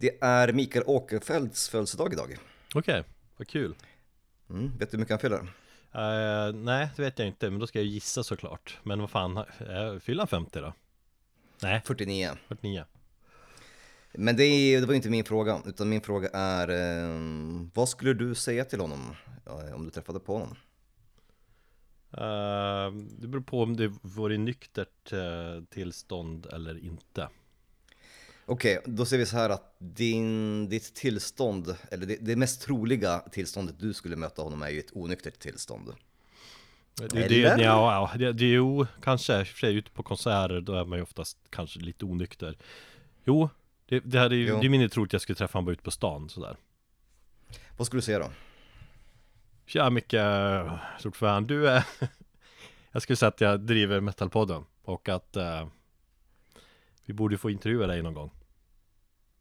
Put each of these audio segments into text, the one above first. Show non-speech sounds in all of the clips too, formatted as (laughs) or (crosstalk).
Det är Mikael Åkerfeldts födelsedag idag. Okej, vad kul Mm, vet du hur mycket han fyller? Eh, Nej, det vet jag inte, men då ska jag gissa såklart Men vad fan, uh, fyller han 50 då? Nej, 49. 49 Men det, är, det var inte min fråga, utan min fråga är eh, vad skulle du säga till honom eh, om du träffade på honom? Eh, Det beror på om det var i nyktert eh, tillstånd eller inte Okej, då ser vi så här att din, ditt tillstånd, eller det, det mest troliga tillståndet du skulle möta honom är ju ett onyktert tillstånd. Det, det, ja, ja, det, det är jo, kanske, för sig ute på konserter då är man ju oftast kanske lite onykter Jo, det, det, hade, Jo. det är mindre troligt att jag skulle träffa honom bara ute på stan sådär Vad skulle du säga då? Tja Micke, stort fan, du är (laughs) Jag skulle säga att jag driver Metalpodden och att eh, Vi borde få intervjua dig någon gång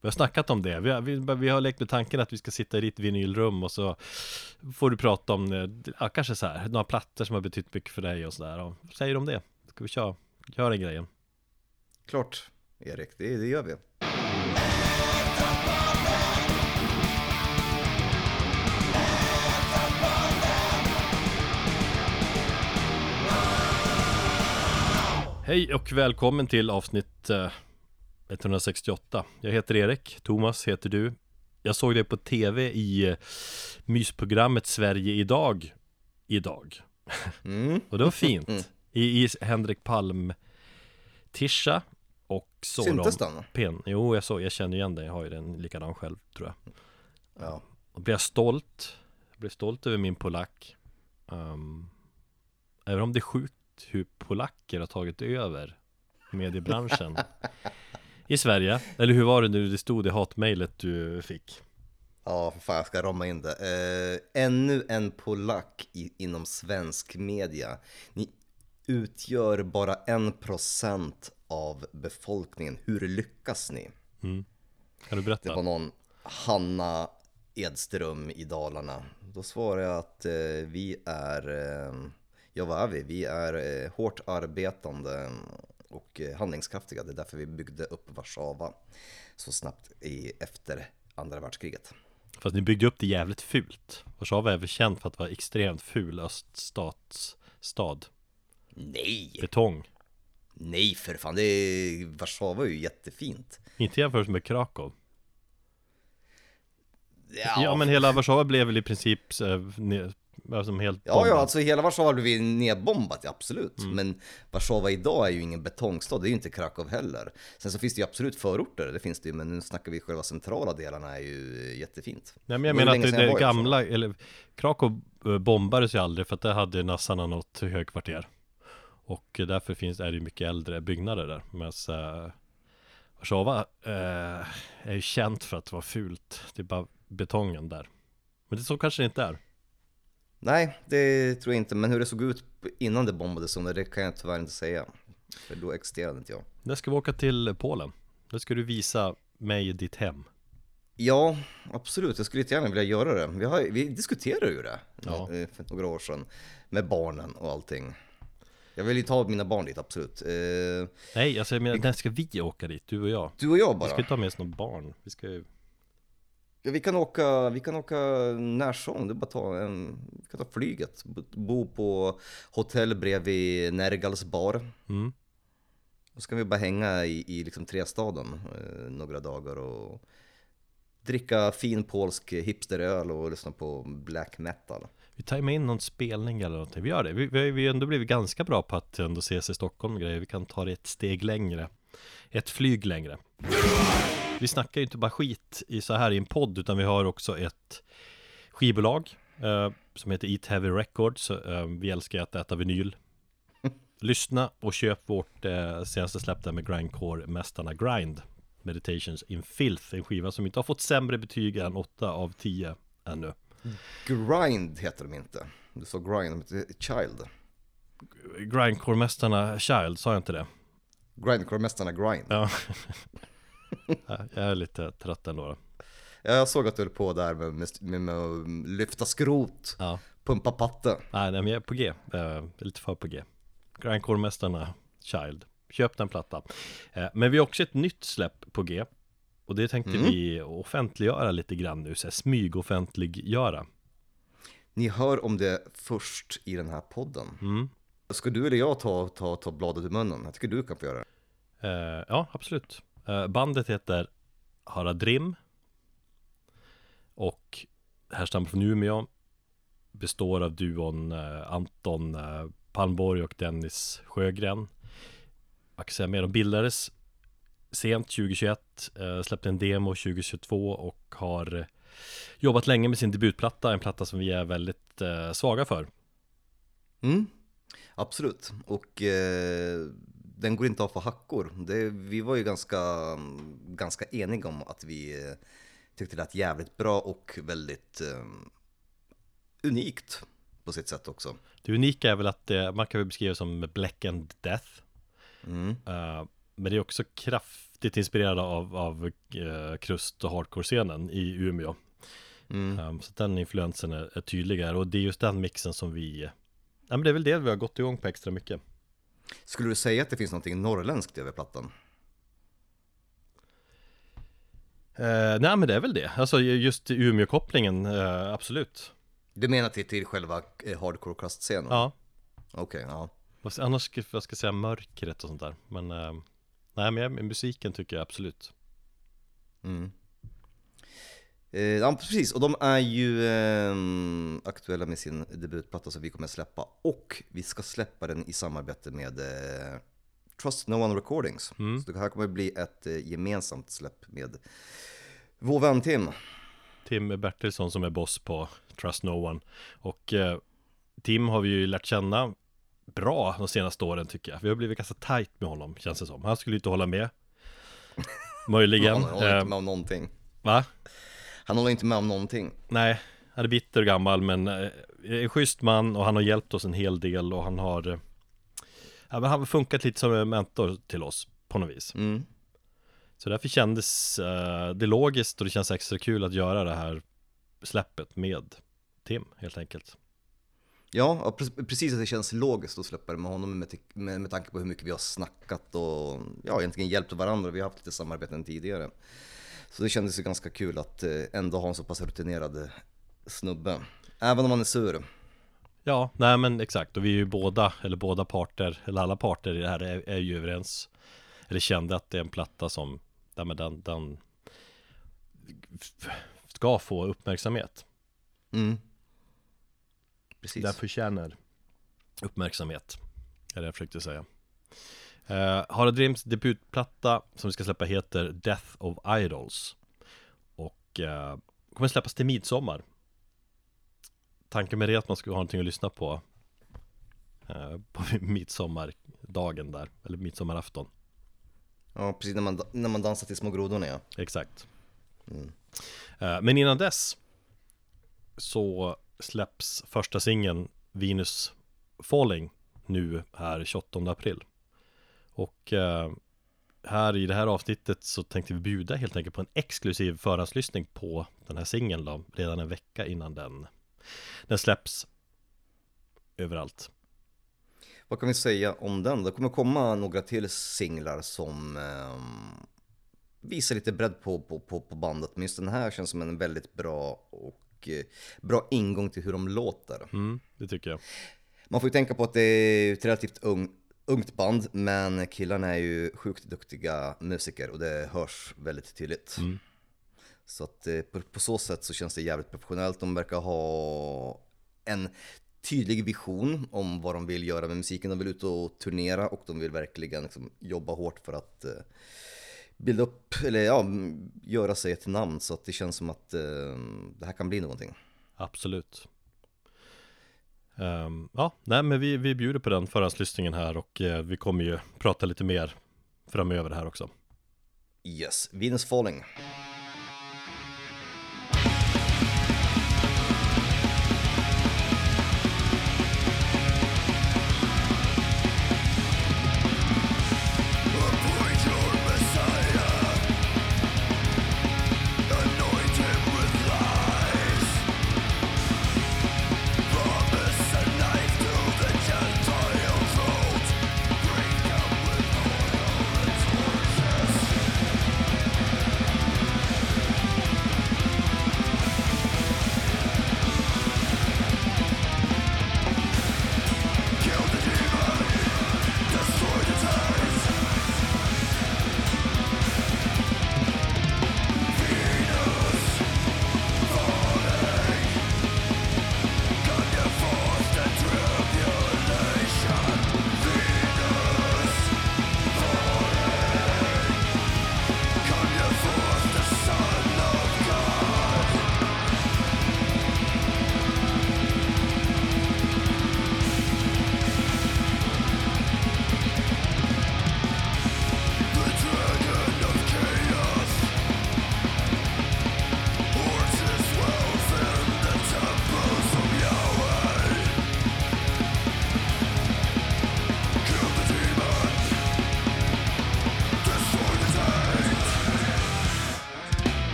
Vi har snackat om det, vi har, vi, vi har lekt med tanken att vi ska sitta i ditt vinylrum och så Får du prata om, eh, ja, kanske så här, några plattor som har betytt mycket för dig och sådär och Säger du om det? Ska vi köra, göra den grejen? Klart, Erik, det, det gör vi. Hej och välkommen till avsnitt eh, 168 Jag heter Erik, Thomas heter du. Jag såg dig på tv i eh, mysprogrammet Sverige idag. Idag. Mm. Och det var fint. I, i Henrik Palm Tisha Och så Syntes de den? pen. Jo jag såg, jag känner igen dig, jag har ju den likadan själv tror jag. Ja. Och blev jag stolt? Jag blev stolt över min polack. Um, Även om det är sjukt hur polacker har tagit över mediebranschen (laughs) I Sverige Eller hur var det nu det stod i hatmejlet du fick? Ja, för fan jag ska rama in det. Eh, ännu en polack i, inom svensk media. Ni utgör bara en procent av befolkningen. Hur lyckas ni? Kan du Det berätta? var någon Hanna Edström i Dalarna. Då svarade jag att eh, vi är, eh, ja vad är vi? Vi är eh, hårt arbetande och eh, handlingskraftiga. Det är därför vi byggde upp Warszawa så snabbt i, efter andra världskriget. Fast ni byggde upp det jävligt fult. Warszawa är väl känt för att vara extremt ful öststatsstad? Nej, Betong. Nej för fan, det är, Warszawa är ju jättefint. Inte jämfört med Krakow. Ja, Ja, men hela Warszawa blev väl i princip eh, alltså, helt Ja, ja, alltså hela Warszawa blev nedbombat, absolut. Mm. Men Warszawa idag är ju ingen betongstad, det är ju inte Krakow heller. Sen så finns det ju absolut förorter, det finns det ju, men nu snackar vi själva centrala delarna är ju jättefint. Nej men jag menar att det, det gamla, eller Krakow eh, bombades ju aldrig för att det hade nassarna något högkvarter Och därför finns, är det ju mycket äldre byggnader där Medan uh, Warszawa eh, är ju känt för att vara fult Det är bara betongen där Men det så kanske det inte är Nej, det tror jag inte, men hur det såg ut innan det bombades under, det kan jag tyvärr inte säga. För då existerade inte jag. Där ska vi åka till Polen Där ska du visa mig ditt hem Ja, absolut. Jag skulle gärna vilja göra det. Vi, har, vi diskuterade ju det Ja. eh, för några år sedan. Med barnen och allting. Jag vill ju ta mina barn dit, absolut. Eh, Nej, alltså jag menar, när ska vi åka dit? Du och jag Du och jag Vi bara. ska inte ha med oss några barn Vi ska ju Ja, vi kan åka, vi kan åka när som. Det är bara att ta en, vi kan ta flyget. Bo- på hotell bredvid Nergals bar. mm. Då ska vi bara hänga i, i liksom Trestaden eh, några dagar och dricka fin polsk hipsteröl och lyssna på black metal. Vi tar med in någon spelning eller någonting, vi gör det Vi, vi har ju ändå blivit ganska bra på att ändå ses i Stockholm och grejer Vi kan ta det ett steg längre Ett flyg längre Vi snackar ju inte bara skit i så här i en podd Utan vi har också ett skivbolag eh, Som heter Eat Heavy Records eh, Vi älskar att äta vinyl (laughs) Lyssna och köp vårt eh, senaste släpp där med grindcore-mästarna Grind Meditations in Filth En skiva som inte har fått sämre betyg än 8 av 10 ännu Grind heter de inte. Du sa grind, de heter Child. Grindcore-mästarna Child, sa jag inte det? Grindcore-mästarna Grind. Ja, (laughs) Jag är lite trött ändå då. Ja, jag såg att du höll på där med, med, med, att lyfta skrot, Ja pumpa patte. Nej, nej men jag är på G, eh, lite för på G Grindcore-mästarna Child Köp den platta eh, Men vi har också ett nytt släpp på G Och det tänkte Mm. vi offentliggöra lite grann nu, så här smygoffentliggöra. Ni hör om det först i den här podden. Mm. Ska du eller jag ta, ta, ta bladet ur munnen? Jag tycker du kan få göra det. Eh, ja, absolut. Eh, bandet heter Haradrim och härstammar från Umeå. Består av duon eh, Anton eh, Palmborg och Dennis Sjögren. Jag kan säga mer, de bildades sent 2021, släppte en demo 2022 och har jobbat länge med sin debutplatta, en platta som vi är väldigt svaga för. Mm, absolut. Och eh, den går inte av för hackor. Det, vi var ju ganska, ganska eniga om att vi eh, tyckte det lät jävligt bra och väldigt eh, unikt på sitt sätt också. Det unika är väl att det, man kan väl beskriva som Black and Death. Mm. Eh, men det är också kraftigt inspirerad av, av uh, krust och hardcore-scenen i Umeå. Mm. Um, så den influensen är, är tydligare och det är just den mixen som vi Ja men det är väl det vi har gått igång på extra mycket. Skulle du säga att det finns någonting norrländskt över plattan? Uh, nej men det är väl det, alltså just Umeå-kopplingen, uh, absolut. Du menar till, till själva eh, hardcore crust-scenen? Ja, Okej, ja. vad ska- annars ska jag ska säga mörkret och sånt där. Men uh, nej men musiken tycker jag absolut. Mm. Eh, ja, precis. Och de är ju ehm, aktuella med sin debutplatta som vi kommer släppa. Och vi ska släppa den i samarbete med eh, Trust No One Recordings. Mm. Så det här kommer bli ett eh, gemensamt släpp med vår vän Tim. Tim Bertilsson som är boss på Trust No One Och eh, Tim har vi ju lärt känna bra de senaste åren tycker jag Vi har blivit ganska tight med honom känns det som Han skulle inte hålla med (laughs) Möjligen Han håller eh, inte med om någonting. Va? Han håller inte med om någonting. Nej, han är bitter och gammal men eh, en schysst man och han har hjälpt oss en hel del och han har eh, ja, men Han har funkat lite som en mentor till oss på något vis Mm. Så därför kändes eh, det logiskt och det känns extra kul att göra det här släppet med Tim helt enkelt Ja, ja, pre- precis att det känns logiskt att släppa det med honom med, med, med tanke på hur mycket vi har snackat och ja, egentligen hjälpt varandra. Vi har haft lite samarbeten tidigare. Så det kändes ju ganska kul att eh, ändå ha en så pass rutinerad eh, snubbe. Även om han är sur. Ja, nej men exakt och vi är ju båda, eller båda parter, eller alla parter i det här är, är ju överens Eller kände att det är en platta som, ja, men den, den ska få uppmärksamhet Mm. Precis. Den förtjänar uppmärksamhet Är det jag försökte säga uh, Harald Dreams debutplatta som vi ska släppa heter Death of Idols. Och uh, kommer släppas till midsommar. Tanken med det är att man ska ha någonting att lyssna på eh, På (laughs) midsommardagen där Eller midsommarafton. Ja, precis när man, när man dansar till små grodorna ja. Exakt. Mm. Eh, Men innan dess Så släpps första singeln Venus Falling Nu här 28 april Och eh, här i det här avsnittet så tänkte vi bjuda helt enkelt på en exklusiv förhandslyssning på den här singeln då Redan en vecka innan den Den släpps Överallt Vad kan vi säga om den? Det kommer komma några till singlar som ehm, visar lite bredd på, på, på, på bandet. Men just den här känns som en väldigt bra och eh, bra ingång till hur de låter. mm, Det tycker jag Man får ju tänka på att det är ett relativt ung, ungt band, men killarna är ju sjukt duktiga musiker och det hörs väldigt tydligt. Mm. Så att eh, på, på så sätt så känns det jävligt professionellt. De verkar ha en tydlig vision om vad de vill göra med musiken. De vill ut och turnera och de vill verkligen liksom jobba hårt för att eh, bilda upp, eller ja, göra sig ett namn. Så att det känns som att eh, det här kan bli någonting. Absolut Um, Ja, nej men vi, vi bjuder på den förhandslyssningen här och eh, vi kommer ju prata lite mer framöver här också Yes, Venus Falling.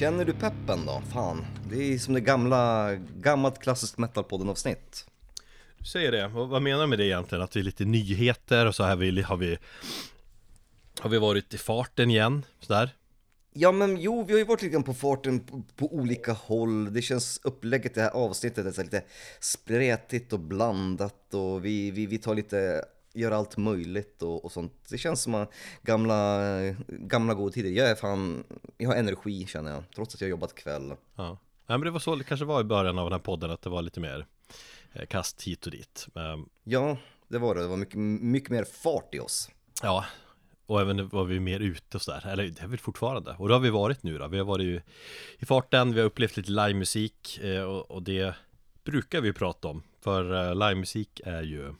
Känner du peppen då? Fan, det är som det gamla, gammalt klassiskt metalpodden avsnitt. Du säger det, och vad menar du med det egentligen? Att det är lite nyheter och så här vi, har vi Har vi varit i farten igen? Sådär? Ja men jo, vi har ju varit lite på farten på, på olika håll. Det känns upplägget det här avsnittet är så lite spretigt och blandat och vi, vi, vi tar lite gör allt möjligt och, och sånt. Det känns som gamla, gamla goda tider. Jag är fan, jag har energi känner jag, trots att jag har jobbat kväll. Ja, ja men det var så det kanske var i början av den här podden, att det var lite mer eh, kast hit och dit. Um, ja, det var det. Det var mycket, mycket mer fart i oss. Ja, och även var vi mer ute och sådär, eller det är vi fortfarande. Och det har vi varit nu då. Vi har varit i, i farten, vi har upplevt lite livemusik eh, och, och det brukar vi prata om. För eh, livemusik är ju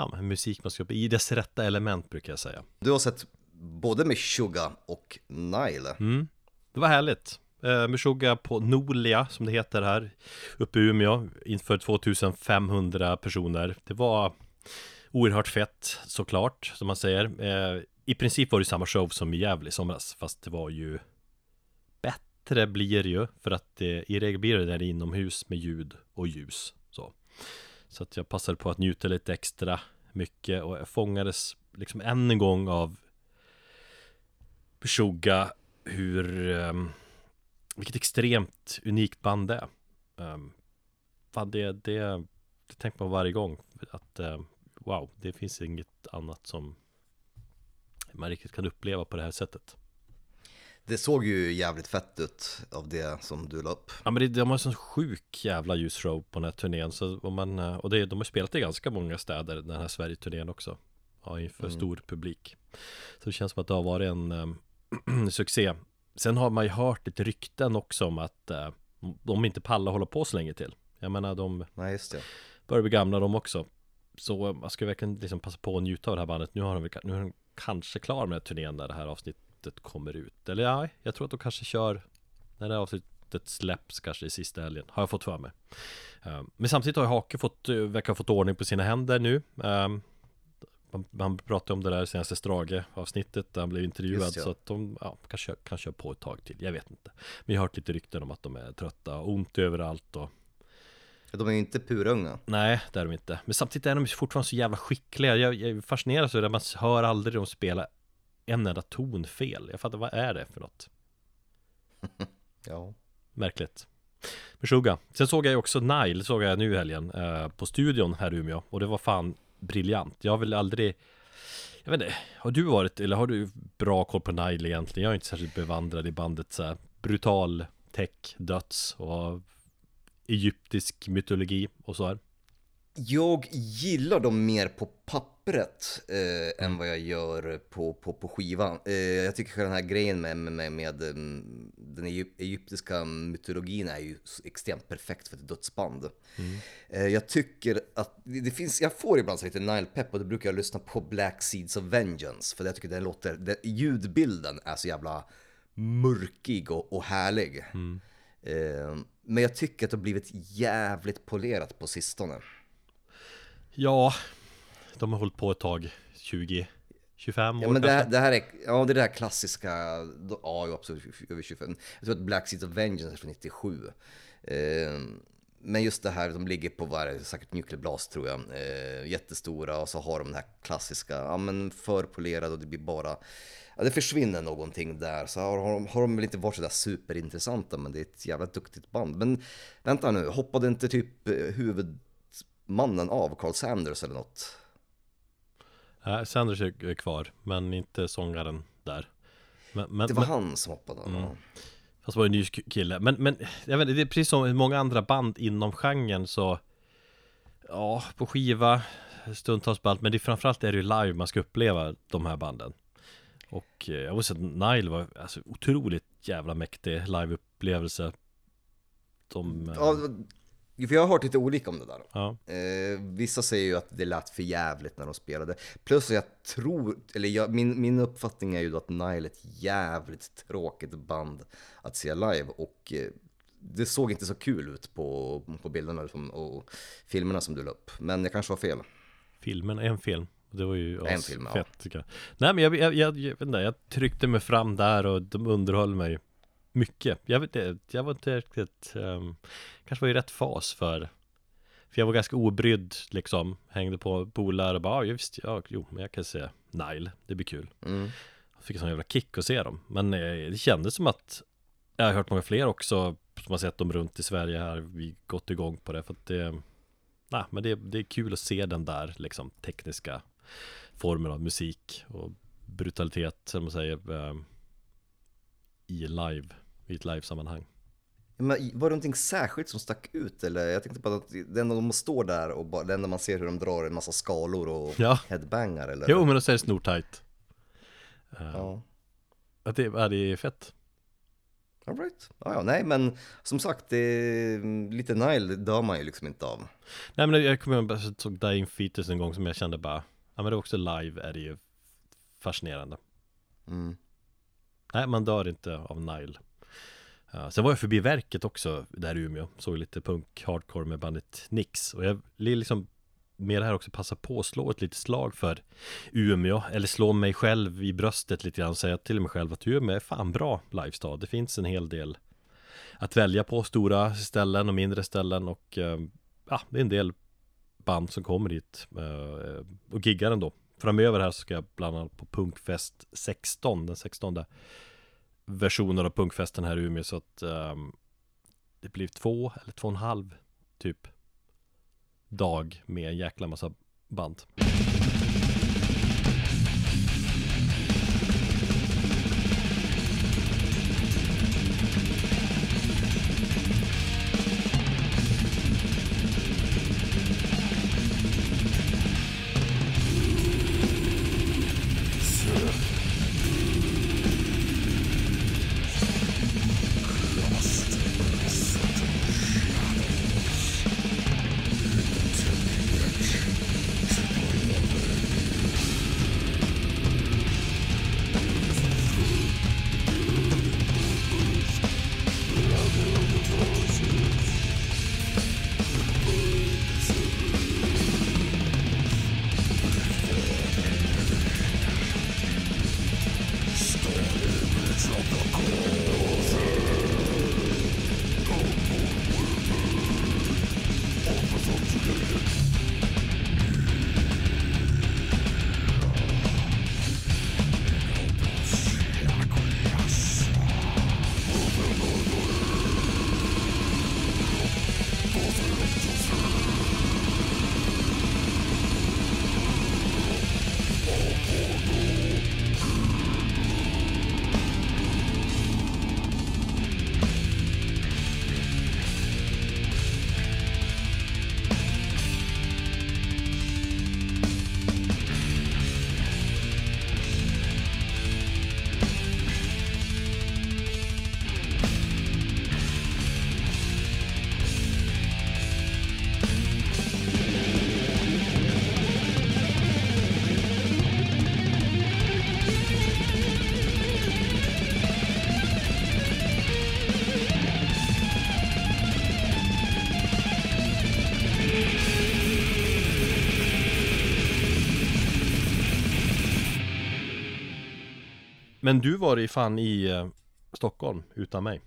ja, musik man ska i dess rätta element brukar jag säga. Du har sett både Meshuggah och Nile. Mm, det var härligt. Eh, Meshuggah på Nolia som det heter här uppe i Umeå inför 2500 personer. Det var oerhört fett såklart som man säger. Eh, I princip var det samma show som i Gävle i somras fast det var ju bättre blir det ju för att eh, i regel blir det där inomhus med ljud och ljus. Så. Så att jag passade på att njuta lite extra mycket och jag fångades liksom än en gång av Meshuggah hur um, vilket extremt unikt band det är. Um, fan det, det, det tänker man varje gång att um, wow, det finns inget annat som man riktigt kan uppleva på det här sättet. Det såg ju jävligt fett ut av det som du la upp. Ja men det, de har en sån sjuk jävla ljusshow på den här turnén så om man, eh, Och det, de har spelat i ganska många städer den här Sverige-turnén också Ja inför mm. stor publik Så det känns som att det har varit en um, (clears throat) succé Sen har man ju hört lite rykten också om att uh, de inte pallar hålla på så länge till Jag menar de Nej, just det. börjar bli gamla de också Så man ska verkligen liksom passa på att njuta av det här bandet Nu har de, nu är de kanske klar med turnén där det här avsnittet avsnittet kommer ut. Eller ja, jag tror att de kanske kör När det här avsnittet släpps kanske i sista helgen. Har jag fått för mig. Ehm, Men samtidigt har Hake fått, eh, verkar ha fått ordning på sina händer nu. Ehm, man, man pratade om det där senaste Strage avsnittet där han blev intervjuad ja. så att de ja, kanske kan köra på ett tag till, jag vet inte. Men jag har hört lite rykten om att de är trötta, ont överallt och de är ju inte purunga Nej, det är de inte. Men samtidigt är de fortfarande så jävla skickliga. Jag, jag fascineras över det, man hör aldrig dem spela en enda ton fel. Jag fattar, vad är det för något? (laughs) ja. Märkligt. Meshuggah. Sen såg jag ju också Nile, såg jag nu i helgen, eh, på studion här i Umeå. Och det var fan briljant. Jag har väl aldrig jag vet inte, har du varit, eller har du bra koll på Nile egentligen? Jag är inte särskilt bevandrad i bandet så här, brutal tech, döds och egyptisk mytologi och så här. Jag gillar dem mer på pappret eh, mm. än vad jag gör på, på, på skivan. Eh, jag tycker den här grejen med, med, med mm, den egyptiska mytologin är ju extremt perfekt för ett dödsband. Mm. Eh, jag tycker att det finns, jag får ibland så lite Nile-pepp och då brukar jag lyssna på Black Seeds of Vengeance. För jag tycker den låter, den, ljudbilden är så jävla mörkig och, och härlig. Mm. Eh, men jag tycker att det har blivit jävligt polerat på sistone. Ja, de har hållit på ett tag, 20 25 år ja, men det här, det här, är, ja det är det här klassiska, ja absolut över 25 Jag tror att Black Seeds of Vengeance är från 97 eh, Men just det här, de ligger på vad säkert Nuclear Blast tror jag. Eh, Jättestora och så har de den här klassiska, ja men förpolerade och det blir bara Ja det försvinner någonting där, så har, har, har de väl inte varit sådär superintressanta men det är ett jävla duktigt band. Men vänta nu, hoppade inte typ eh, huvud mannen av, Carl Sanders eller något? Nej, Sanders är kvar, men inte sångaren där. Men, men, det var men, han som hoppade. Mm. Fast var en ny kille. Men, men jag vet, det är precis som många andra band inom genren så Ja, på skiva stundtals band, men det är framförallt är det ju live man ska uppleva de här banden. Och eh, jag måste säga att Nile var alltså otroligt jävla mäktig liveupplevelse. De, ja, för jag har hört lite olika om det där. Ja. Eh, vissa säger ju att det lät för jävligt när de spelade. Plus jag tror, eller jag, min, min uppfattning är ju då att Nile är ett jävligt tråkigt band att se live. Och eh, det såg inte så kul ut på, på bilderna liksom, och filmerna som du la upp. Men jag kanske har fel. Filmen, en film. Det var ju en film, fett ja. tycker jag. Nej men jag, jag, jag, jag, inte, jag tryckte mig fram där och de underhöll mig mycket. Jag, vet, jag var inte riktigt, um, kanske var i rätt fas för för jag var ganska obrydd liksom. Hängde på polare och bara, ja visst, ja, jo, men jag kan säga Nile, det blir kul. Mm. Jag fick en sån jävla kick att se dem. Men eh, det kändes som att Jag har hört många fler också Som har sett dem runt i Sverige här. Vi gått igång på det för att det Nej, men det, det är kul att se den där liksom tekniska Formen av musik och brutalitet som man säger eh, I live I ett livesammanhang Men var det någonting särskilt som stack ut eller? Jag tänkte på att det enda de står där och bara, det enda man ser hur de drar en massa skalor och Ja. headbangar eller? Jo men då säger det snortajt Ja. Att det, ja, det är fett All right. Ja, ja, nej men som sagt, det lite Nile dör man ju liksom inte av. Nej men jag kommer ihåg, jag såg Dying Fetus en gång som jag kände bara Ja men det är också live är det ju fascinerande Mm. Nej man dör inte av Nile Sen var jag förbi verket också där i Umeå. Såg lite punk hardcore med bandet Nix. Och jag vill liksom med det här också passa på att slå ett litet slag för Umeå. Eller slå mig själv i bröstet lite grann och säga till mig själv att Umeå är fan bra livestad Det finns en hel del att välja på. Stora ställen och mindre ställen och ehm, ja, det är en del band som kommer hit eh, och giggar ändå. Framöver här så ska jag bland annat på Punkfest 16, den 16 versionen av punkfesten här i Umeå så att um, det blir två eller två och en halv typ dag med en jäkla massa band. Men du var i fan i eh, Stockholm utan mig.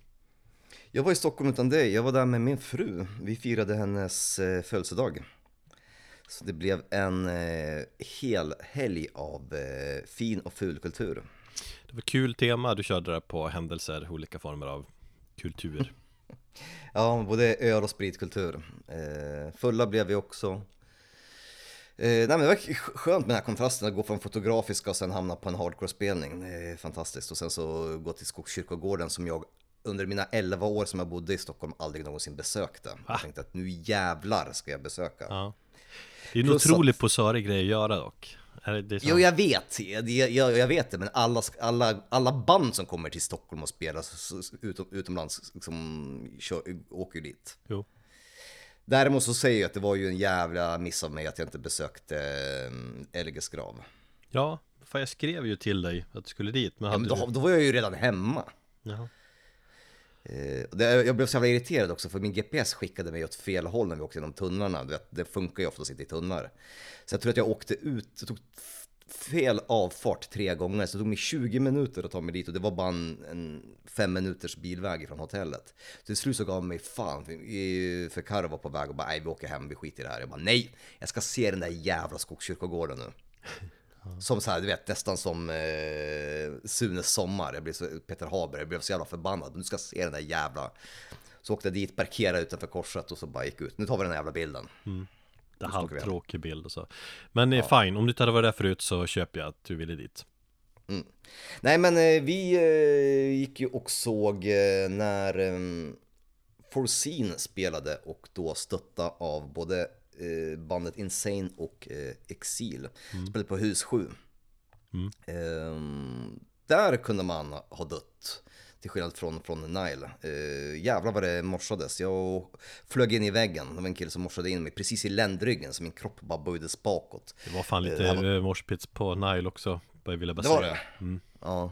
Jag var i Stockholm utan dig, jag var där med min fru. Vi firade hennes eh, födelsedag. Så det blev en eh, hel helg av fin och ful kultur. Det var kul tema du körde där på händelser, olika former av kultur. (laughs) Ja, både öl och spritkultur. Fulla blev vi också. Eh, nej, men det var skönt med den här kontrasten, att gå från fotografiska och sen hamna på en hardcore-spelning. Det är fantastiskt. Och sen så gå till Skogskyrkogården som jag under mina 11 år som jag bodde i Stockholm aldrig någonsin besökte. Jag tänkte att nu jävlar ska jag besöka. Ja. Det är en Plus otroligt posörig grej att göra dock. Jo, jag vet, jag, jag, jag vet det, men alla, alla, alla band som kommer till Stockholm och spelar utom, utomlands liksom, kör, åker ju dit. Jo. Däremot så säger jag att det var ju en jävla miss av mig att jag inte besökte eh, Elges grav. Ja, för jag skrev ju till dig att du skulle dit. Men Ja, men då, du... då var jag ju redan hemma. Jaha. Eh, jag blev så jävla irriterad också för min GPS skickade mig åt fel håll när vi åkte genom tunnlarna. Det funkar ju ofta att sitta i tunnlar. Så jag tror att jag åkte ut, det tog fel avfart tre gånger, så det tog mig 20 minuter att ta mig dit och det var bara en, en fem minuters bilväg från hotellet. Så till slut så gav mig fan, för, Karo var på väg och bara nej vi åker hem, vi skiter i det här. Jag bara nej, jag ska se den där jävla skogskyrkogården nu. Som så här, du vet, nästan som eh, Sunes sommar. Jag blev så, Peter Haber, jag blev så jävla förbannad. Du ska se den där jävla... Så åkte jag dit, parkerade utanför korset och så bara gick ut. Nu tar vi den här jävla bilden. Mm. Är halvtråkig bild och så. Men ja. fine, om du inte hade varit där förut så köper jag att du ville dit. Mm. Nej men eh, vi eh, gick ju och såg eh, när eh, Forseen spelade och då stötta av både eh, bandet Insane och eh, Exil. Mm. Spelade på Hus 7. Mm. Ehm, där kunde man ha dött. Till skillnad från, från Nile. Uh, jävlar vad det morsades. Jag flög in i väggen. Det var en kille som morsade in mig precis i ländryggen så min kropp bara böjdes bakåt. Det var fan lite uh, var... morspits på Nile också. Jag bara det var det? Mm. Ja.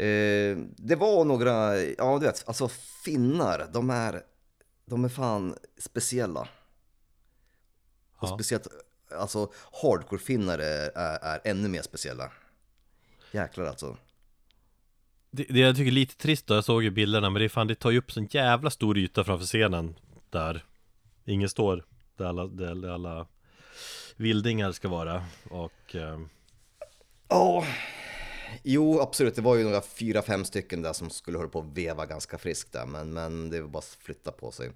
Uh, det var några, ja du vet, alltså finnar, de är, de är fan speciella. Och ja. speciellt, alltså hardcore-finnar är, är, är ännu mer speciella. Jäklar alltså. Det, det jag tycker är lite trist då, jag såg ju bilderna, men det är fan det tar ju upp sån jävla stor yta framför scenen där. Ingen står, där alla, där alla vildingar ska vara och eh... Ja, jo absolut, det var ju några fyra, fem stycken där som skulle hålla på att veva ganska friskt där, men, men det var bara att flytta på sig.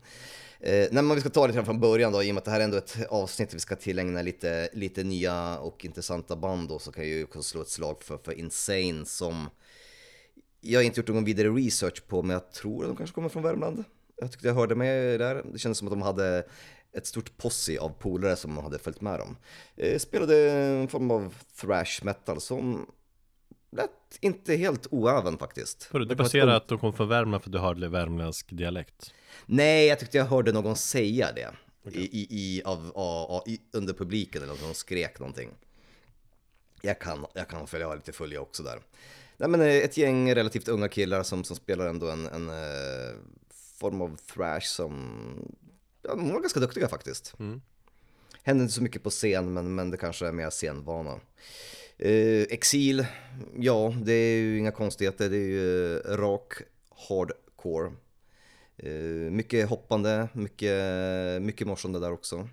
Eh, nej, men vi ska ta det från början då, i och med att det här är ändå ett avsnitt vi ska tillägna lite, lite nya och intressanta band då, så kan jag ju också slå ett slag för, för Insane som jag har inte gjort någon vidare research på, men jag tror att de kanske kommer från Värmland. Jag tyckte jag hörde med där. Det kändes som att de hade ett stort posse av polare som hade följt med dem. Eh, spelade en form av thrash metal som lät inte helt oäven faktiskt. Du baserar att de kom från Värmland för att du hörde värmländsk dialekt? Nej, jag tyckte jag hörde någon säga det. Okay. I, i, av, av, av, under publiken eller någon skrek någonting. Jag kan, jag kan följa lite följa också där. Nej, men eh, ett gäng relativt unga killar som, som spelar ändå en, en uh, form av thrash som, ja, de var ganska duktiga faktiskt. Mm. Hände inte så mycket på scen, men, men det kanske är mer scenvana. Uh, exil, ja, det är ju inga konstigheter, det är ju uh, rak hardcore. Uh, mycket hoppande, mycket, mycket morsande där också.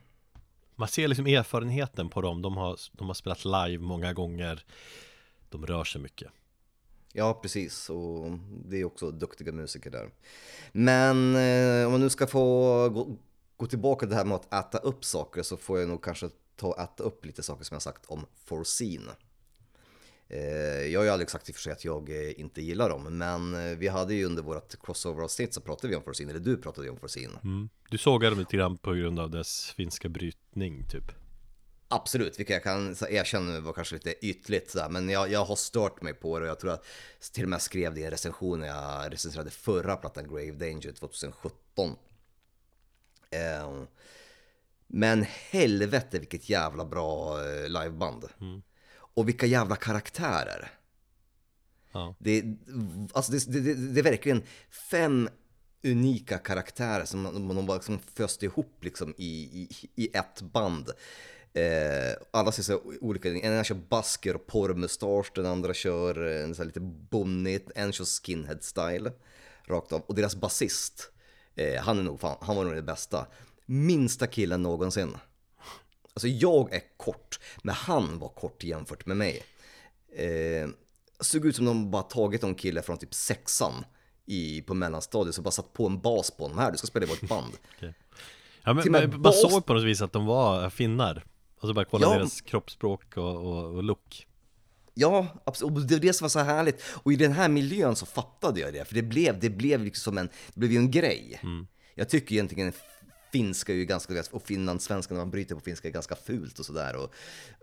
Man ser liksom erfarenheten på dem, de har, de har spelat live många gånger, de rör sig mycket. Ja, precis. Och det är också duktiga musiker där. Men eh, om man nu ska få gå, gå tillbaka till det här med att äta upp saker så får jag nog kanske ta och äta upp lite saker som jag sagt om Forseen. Eh, jag har ju aldrig sagt i och för sig att jag eh, inte gillar dem, men eh, vi hade ju under vårt crossover-avsnitt så pratade vi om Forseen, eller du pratade ju om Forseen. Mm. Du sågade dem lite grann på grund av dess finska brytning typ. Absolut, vilket jag kan erkänna var kanske lite ytligt sådär, men jag, jag har stört mig på det och jag tror att till och med skrev det i en recension när jag recenserade förra plattan Grave Danger 2017. Eh, men helvete vilket jävla bra eh, liveband. Mm. Och vilka jävla karaktärer. Ja. Det, alltså det, det, det, är verkligen fem unika karaktärer som de bara liksom föste ihop liksom i, i, i ett band. Eh, alla ser så olika ut. En kör basker och porrmustasch, den andra kör en så lite bonnigt, en kör skinhead style. Rakt av. Och deras basist, eh, han är nog fan, han var nog det bästa. Minsta killen någonsin. Alltså jag är kort, men han var kort jämfört med mig. Eh, såg ut som de bara tagit en kille från typ sexan i, på mellanstadiet och bara satt på en bas på honom. Här, du ska spela i vårt band. (laughs) okay. Ja men, man bas... såg på något vis att de var finnar. Och så bara kolla ja. deras kroppsspråk och, och, och look. Ja, absolut. Och det var det som var så härligt. Och i den här miljön så fattade jag det, för det blev, det blev liksom som en, det blev ju en grej. Mm. Jag tycker egentligen finska är ju ganska, och finlandssvenska när man bryter på finska är ganska fult och sådär. Och,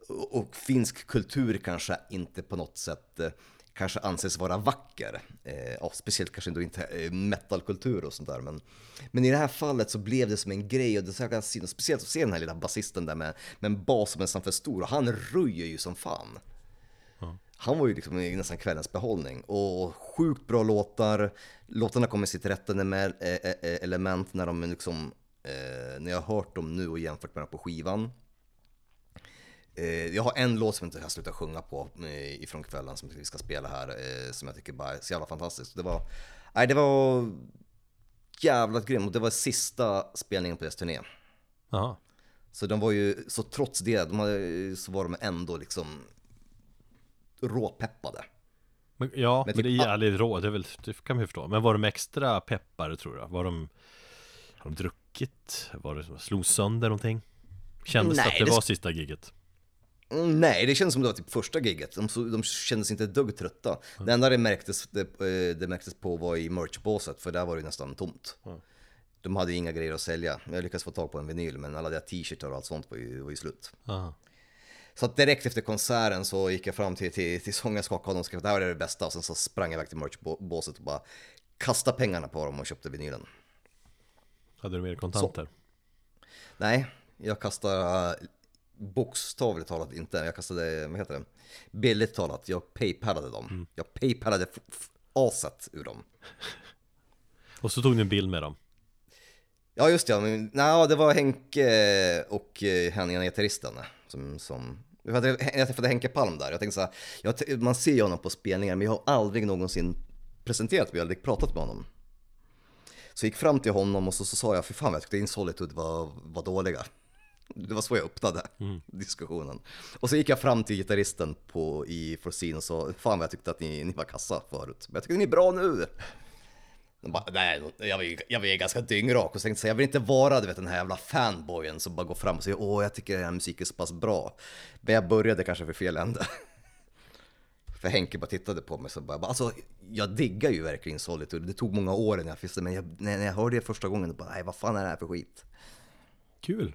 och, och, finsk kultur kanske inte på något sätt eh, kanske anses vara vacker. Eh, ja, speciellt kanske inte eh, metalkultur och sånt där. Men, men i det här fallet så blev det som en grej och det så jag speciellt att se den här lilla basisten där med, med en bas som är nästan för stor och han röjer ju som fan. Mm. Han var ju liksom nästan kvällens behållning och sjukt bra låtar. Låtarna kommer sitt rätta med eh, eh, element när de liksom, eh, när jag har hört dem nu och jämfört med dem på skivan. Eh, jag har en låt som jag inte kan sluta sjunga på eh, ifrån kvällen som vi ska spela här, eh, som jag tycker bara är så jävla fantastiskt. Det var, nej det var jävligt grymt och det var sista spelningen på deras turné. Jaha. Så de var ju, så trots det, de hade, så var de ändå liksom råpeppade. Men, ja, Men men, typ det är jävligt rå, det, är väl, det kan man ju förstå. Men var de extra peppare tror jag? Var de, har de druckit? Var det som slog sönder någonting? Kändes det Nej, att det det var sista giget? Mm, Nej, det kändes som det var typ första giget. De, så- de kändes inte ett dugg trötta. Det enda det märktes, det, eh, det märktes på var i merchbåset, för där var det nästan tomt. De hade ju inga grejer att sälja. Jag lyckades få tag på en vinyl, men alla deras t-shirtar och allt sånt var ju, var ju slut. Aha. Så direkt efter konserten så gick jag fram till, till, till sången, skakade honom och skrev att det här är det bästa. Och sen så sprang jag iväg till merchbåset och bara kastade pengarna på dem och köpte vinylen. Hade du mer kontanter? Nej, jag kastade bokstavligt talat inte. Jag kastade, vad heter det? Billigt talat, jag paypalade dem. Jag paypalade aset ur dem. Och så tog ni en bild med dem? Ja just det, men, nej, det var Henke och eh, Henning, gitarristen, som, som jag träffade Henke Palm där. Jag tänkte så här, jag, man ser ju honom på spelningar, men jag har aldrig någonsin presenterat mig, aldrig pratat med honom. Så jag gick fram till honom och så, så sa jag, för fan jag tyckte Insolitude var, var dåliga. Det var så jag öppnade diskussionen. Och så gick jag fram till gitarristen på, i Forsin och sa, fan vad jag tyckte att ni, ni var kassa förut. Men jag tycker ni är bra nu. De bara, nej, jag var, ju, jag var ju ganska dyngrak och så tänkte jag, jag vill inte vara du vet, den här jävla fanboyen som bara går fram och säger åh, jag tycker den här musiken är så pass bra. Men jag började kanske för fel ände. (laughs) För Henke bara tittade på mig så bara, alltså jag diggar ju verkligen Solitude. Det tog många år innan jag fick det, men jag, när jag hörde det första gången, bara, nej vad fan är det här för skit? Kul!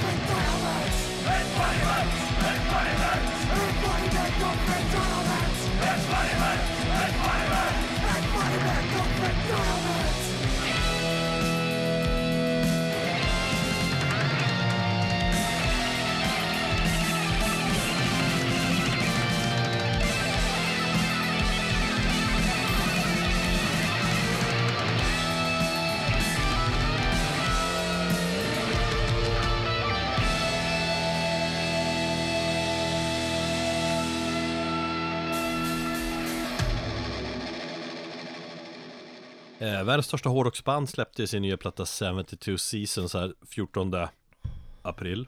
of entitlement. Eh, världens största hårdrocksband släppte sin nya platta 72 Seasons här 14 april.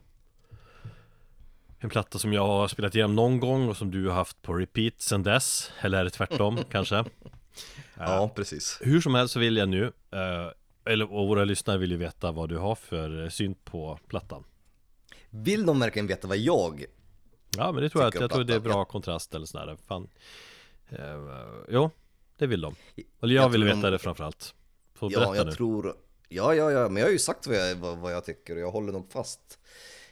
En platta som jag har spelat igenom någon gång och som du har haft på repeat sen dess Eller är det tvärtom (laughs) kanske? Ja, precis. Hur som helst så vill jag nu eh, Eller och våra lyssnare vill ju veta vad du har för eh, syn på plattan. Vill de verkligen veta vad jag Ja men det tror jag att, jag tror det är bra kontrast eller sådär. Fan. Eh, Jo, det vill de Eller Jag jag vill veta de- det framförallt Får Ja, berätta jag nu tror... Ja, ja, ja, men jag har ju sagt vad jag, vad, vad jag tycker och jag håller nog fast.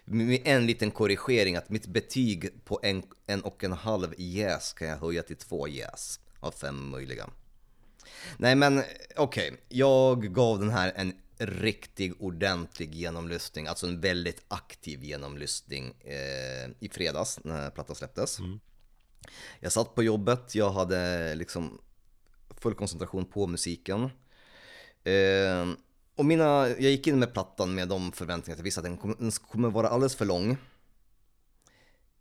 Med en liten korrigering att mitt betyg på en, en och en halv jäs kan jag höja till två jäs av fem möjliga. Nej men okej, jag gav den här en riktig ordentlig genomlyssning, alltså en väldigt aktiv genomlyssning eh, i fredags när plattan släpptes. Jag satt på jobbet, jag hade liksom full koncentration på musiken. Eh, och mina, jag gick in med plattan med de förväntningarna att jag visste att den kommer, den kommer vara alldeles för lång.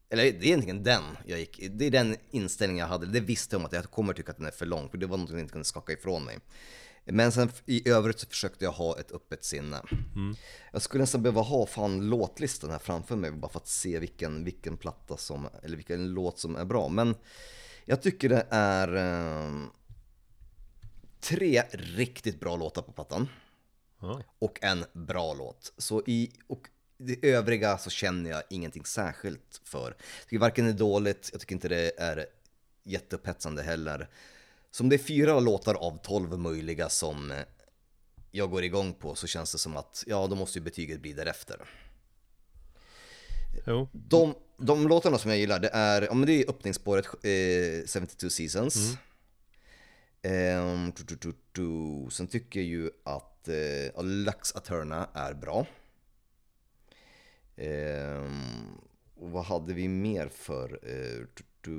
eller det är egentligen den jag gick, det är den inställningen jag hade. Det visste jag om att jag kommer tycka att den är för lång, för det var något jag inte kunde skaka ifrån mig. Men sen i övrigt så försökte jag ha ett öppet sinne. Jag skulle nästan behöva ha fan låtlistan här framför mig bara för att se vilken, vilken platta som, eller vilken låt som är bra. Men jag tycker det är eh, tre riktigt bra låtar på plattan Ja. och en bra låt. Så i, och det övriga så känner jag ingenting särskilt för. Jag tycker varken det är dåligt, jag tycker inte det är jätteupphetsande heller. Som det är fyra låtar av tolv möjliga som jag går igång på så känns det som att, ja då måste ju betyget bli därefter. Jo, De, de låtarna som jag gillar, det är, ja men det är öppningsspåret eh, 72 Seasons. Ehm, tu, tu, tu, tu. Sen tycker jag ju att eh, Lux Aterna är bra. Ehm, och vad hade vi mer för? Eh, tu, tu.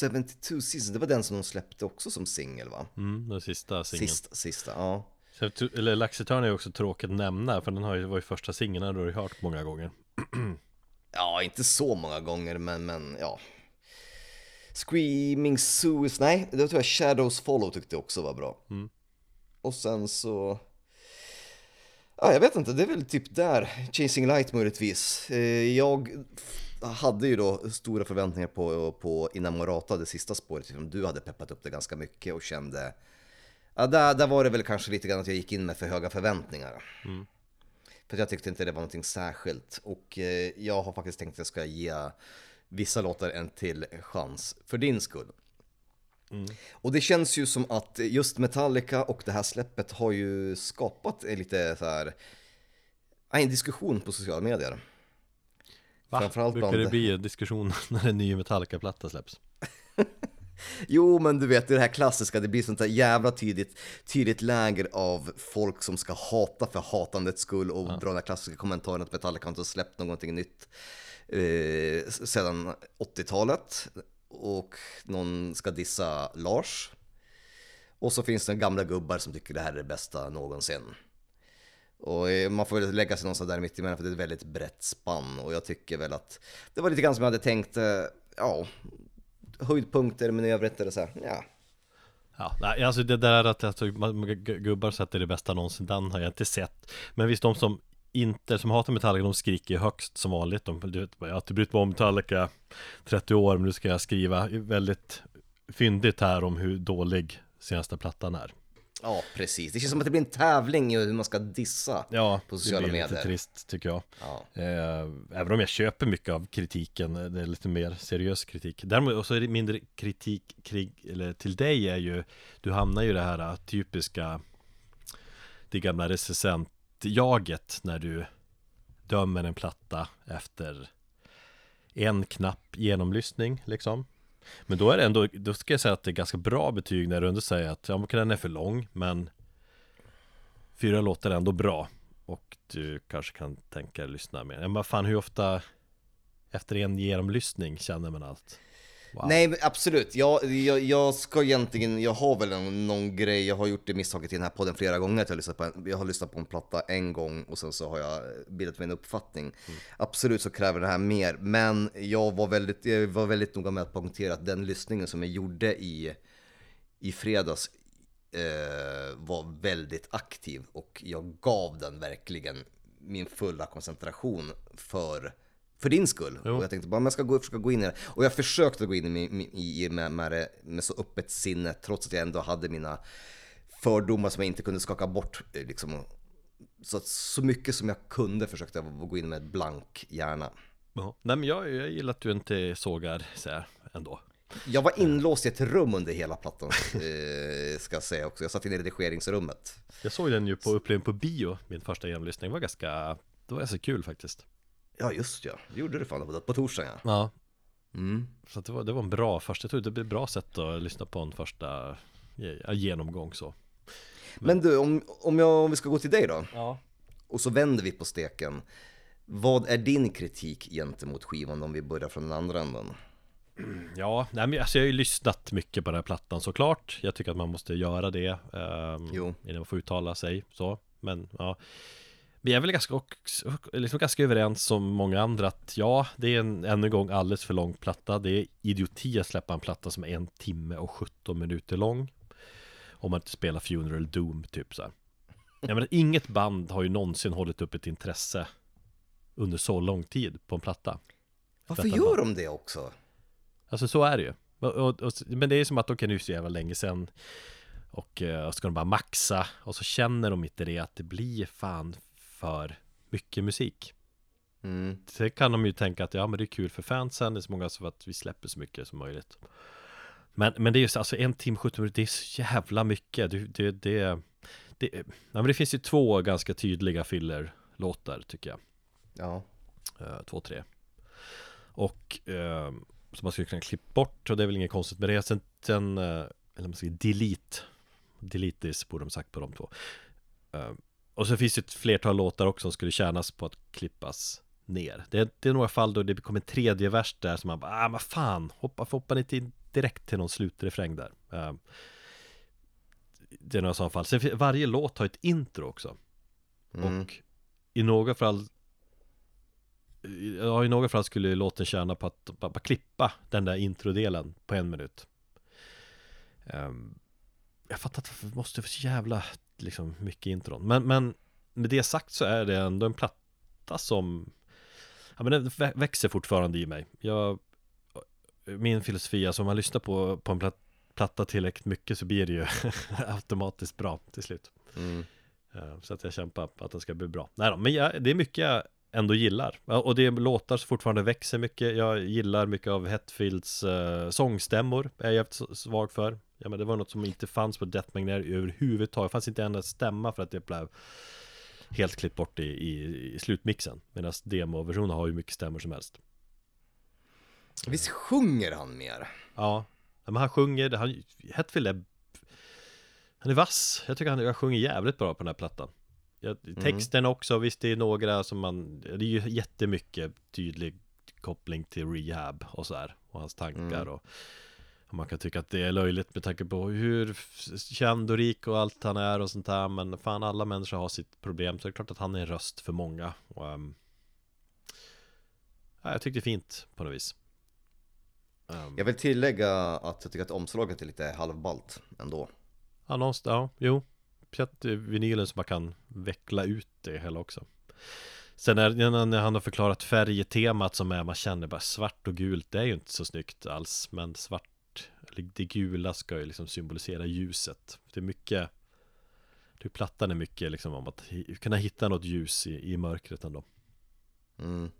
72 Seasons, det var den som de släppte också som singel va? mm, den sista singeln Sista, sista, ja. Eller Laxeturn är också tråkigt att nämna För den har ju, var ju första singeln, den har du ju hört många gånger (clears throat) Ja, inte så många gånger, men, men ja. Screaming Suicide, nej, det tror jag Shadows Follow tyckte också var bra. Och sen så... Ja, jag vet inte, det är väl typ där, Chasing Light möjligtvis. Eh, Jag hade ju då stora förväntningar på, på Inamorata, det sista spåret, som du hade peppat upp det ganska mycket och kände... Ja, där, där var det väl kanske lite grann att jag gick in med för höga förväntningar. För att jag tyckte inte det var någonting särskilt. Och eh, jag har faktiskt tänkt att jag ska ge vissa låtar en till chans för din skull. Och det känns ju som att just Metallica och det här släppet har ju skapat lite så här ja, en diskussion på sociala medier. Va? Framförallt Brukar bland- det bli en diskussion (laughs) när en ny Metallica-platta släpps? (laughs) Jo, men du vet det här klassiska, det blir sånt där jävla tydligt, tydligt läger av folk som ska hata för hatandets skull och dra den här klassiska kommentaren att Metallica inte har släppt någonting nytt eh, sedan 80-talet och någon ska dissa Lars. Och så finns det gamla gubbar som tycker det här är det bästa någonsin. Och eh, man får väl lägga sig någonstans där mitt emellan för det är ett väldigt brett spann och jag tycker väl att det var lite grann som jag hade tänkt, eh, ja, höjdpunkter men i övrigt är det så här, ja. Ja, alltså det där att alltså, man- gubbar sätter det bästa någonsin, den har jag inte sett Men visst, de som inte, som hatar Metallica, de skriker högst som vanligt de, du vet, Jag har inte brytt mig om Metallica 30 år, men nu ska jag skriva väldigt fyndigt här om hur dålig senaste plattan är Ja, precis. Det känns som att det blir en tävling i hur man ska dissa Ja, på sociala det blir medier. lite trist tycker jag Ja. eh, Även om jag köper mycket av kritiken, det är lite mer seriös kritik Däremot, så är det mindre kritik krig, eller till dig är ju Du hamnar ju i det här äh, typiska Det gamla Jaget när du dömer en platta efter en knapp genomlyssning liksom Men då är det ändå, då ska jag säga att det är ganska bra betyg när du ändå säger att ja, den är för lång men Fyra låtar är ändå bra och du kanske kan tänka dig lyssna mer. Men vad fan, hur ofta efter en genomlyssning känner man allt? Wow. Nej, men absolut. Jag, jag, jag ska egentligen, jag har väl en, någon grej, jag har gjort det misstaget i den här podden flera gånger, att jag, har lyssnat på en, jag har lyssnat på en platta en gång och sen så har jag bildat mig en uppfattning. Absolut så kräver det här mer, men jag var väldigt, jag var väldigt noga med att poängtera att den lyssningen som jag gjorde i, i fredags eh, var väldigt aktiv och jag gav den verkligen min fulla koncentration för, för din skull. Jo. Och jag tänkte bara, men jag ska gå, försöka gå in i det. Och jag försökte gå in i, i, i med, med, det med så öppet sinne, trots att jag ändå hade mina fördomar som jag inte kunde skaka bort. eh, Liksom. Så, så mycket som jag kunde försökte jag gå in med ett blank hjärna. Ja. Nej men jag, jag gillar att du inte sågar så här ändå. Jag var inlåst i ett rum under hela plattan, eh, ska jag säga också. Jag satt inne i redigeringsrummet. Jag såg den ju på upplevelse på bio, min första genomlyssning. Det var ganska, det var ganska kul faktiskt. Ja, just ja. Det gjorde du fan på, på torsdagen ja. Ja. Mm. Så det, var, det var en bra första, jag tror det blir ett bra sätt att lyssna på en första genomgång så. Men du, om, om, jag, om vi ska gå till dig då, Ja. och så vänder vi på steken. Vad är din kritik gentemot skivan om vi börjar från den andra änden? (clears throat) Ja, nej men alltså jag har ju lyssnat mycket på den här plattan såklart Jag tycker att man måste göra det um, Jo. Innan man får uttala sig så Men ja Vi är väl ganska, liksom ganska överens som många andra att ja, det är en, ännu en gång alldeles för lång platta. Det är idioti att släppa en platta som är en timme och 17 minuter lång. Om man inte spelar Funeral Doom typ så här. Jag menar, inget band har ju någonsin hållit upp ett intresse under så lång tid på en platta. Varför Detta gör band. de det också? Alltså så är det ju. Och, och, och, men det är som att de kan ju så jävla länge sedan och eh, ska de bara maxa och så känner de inte det att det blir fan för mycket musik. Mm. Sen kan de ju tänka att ja men det är kul för fansen, det är så många som att vi släpper så mycket som möjligt. Men, men det är ju så, alltså en timme 17 minuter, det är så jävla mycket. Det, det, det, det, ja, men det finns ju två ganska tydliga filler-låtar tycker jag. Ja. Eh, två, tre. Och eh, som man skulle kunna klippa bort och det är väl inget konstigt med det. Sen, sen eh, eller man säger delete. Delete this borde de sagt på de två. Eh, och så finns det ett flertal låtar också som skulle tjänas på att klippas ner. Det är, det är några fall då det kommer en tredje vers där som man bara, ah men fan, hoppa, hoppa in direkt till någon slutrefräng där. Eh, det är några sådana fall. Sen varje låt har ett intro också. Mm. Och i några fall Ja, i några fall skulle låten tjäna på att bara, bara klippa den där introdelen på en minut. Ehm, jag fattar att det måste vara så jävla liksom, mycket intron. Men, men med det sagt så är det ändå en platta som Ja men den vä- växer fortfarande i mig. Jag Min filosofi, alltså om man lyssnar på, på en plat- platta tillräckligt mycket så blir det ju (laughs) automatiskt bra till slut. Mm. Eh, Så att jag kämpar på att den ska bli bra. Nej då, men jag, det är mycket jag ändå gillar. Och det är låtar som fortfarande växer mycket. Jag gillar mycket av Hetfields uh, sångstämmor. Är jag svag för. Ja, men det var något som inte fanns på Death Magnetic överhuvudtaget. Det fanns inte en stämma för att det blev helt klippt bort i, i, i slutmixen. Medan demoversionen har ju mycket stämmor som helst. Visst sjunger han mer? Ja, men han sjunger, han, Hetfield är Han är vass, jag tycker han, han sjunger jävligt bra på den här plattan ja, Texten också, visst det är några som man Det är ju jättemycket tydlig koppling till rehab och så här Och hans tankar och, och Man kan tycka att det är löjligt med tanke på hur känd och rik och allt han är och sånt där Men fan alla människor har sitt problem Så det är klart att han är en röst för många och, ehm, ja, Jag tyckte fint på något vis. Ehm, Jag vill tillägga att jag tycker att omslaget är lite halvballt ändå. Ja, någonstans, ja, jo Eh, vinylen så man kan veckla ut det hela också. Sen är, när han har förklarat färgtemat som är, man känner bara svart och gult Det är ju inte så snyggt alls Men svart, det gula ska ju liksom symbolisera ljuset. Det är mycket det Plattan är mycket liksom om att kunna hitta något ljus i, i mörkret ändå. Mm.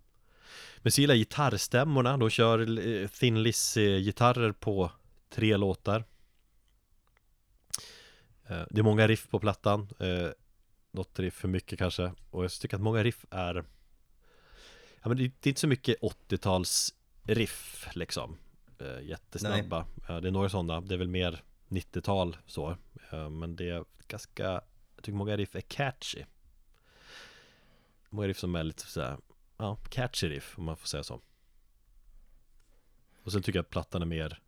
Men så gillar gitarrstämmorna, de kör Thin Lizzy-gitarrer på tre låtar Det är många riff på plattan eh, Något riff för mycket kanske Och jag tycker att många riff är Ja men det, är inte så mycket 80-tals riff liksom. Eh, Jättesnabba. Ja, Det är några sådana, det är väl mer 90-tal så. Eh, Men det är ganska Jag tycker många riff är catchy. Många riff som är lite såhär Ja, catchy riff om man får säga så. Och sen tycker jag att plattan är mer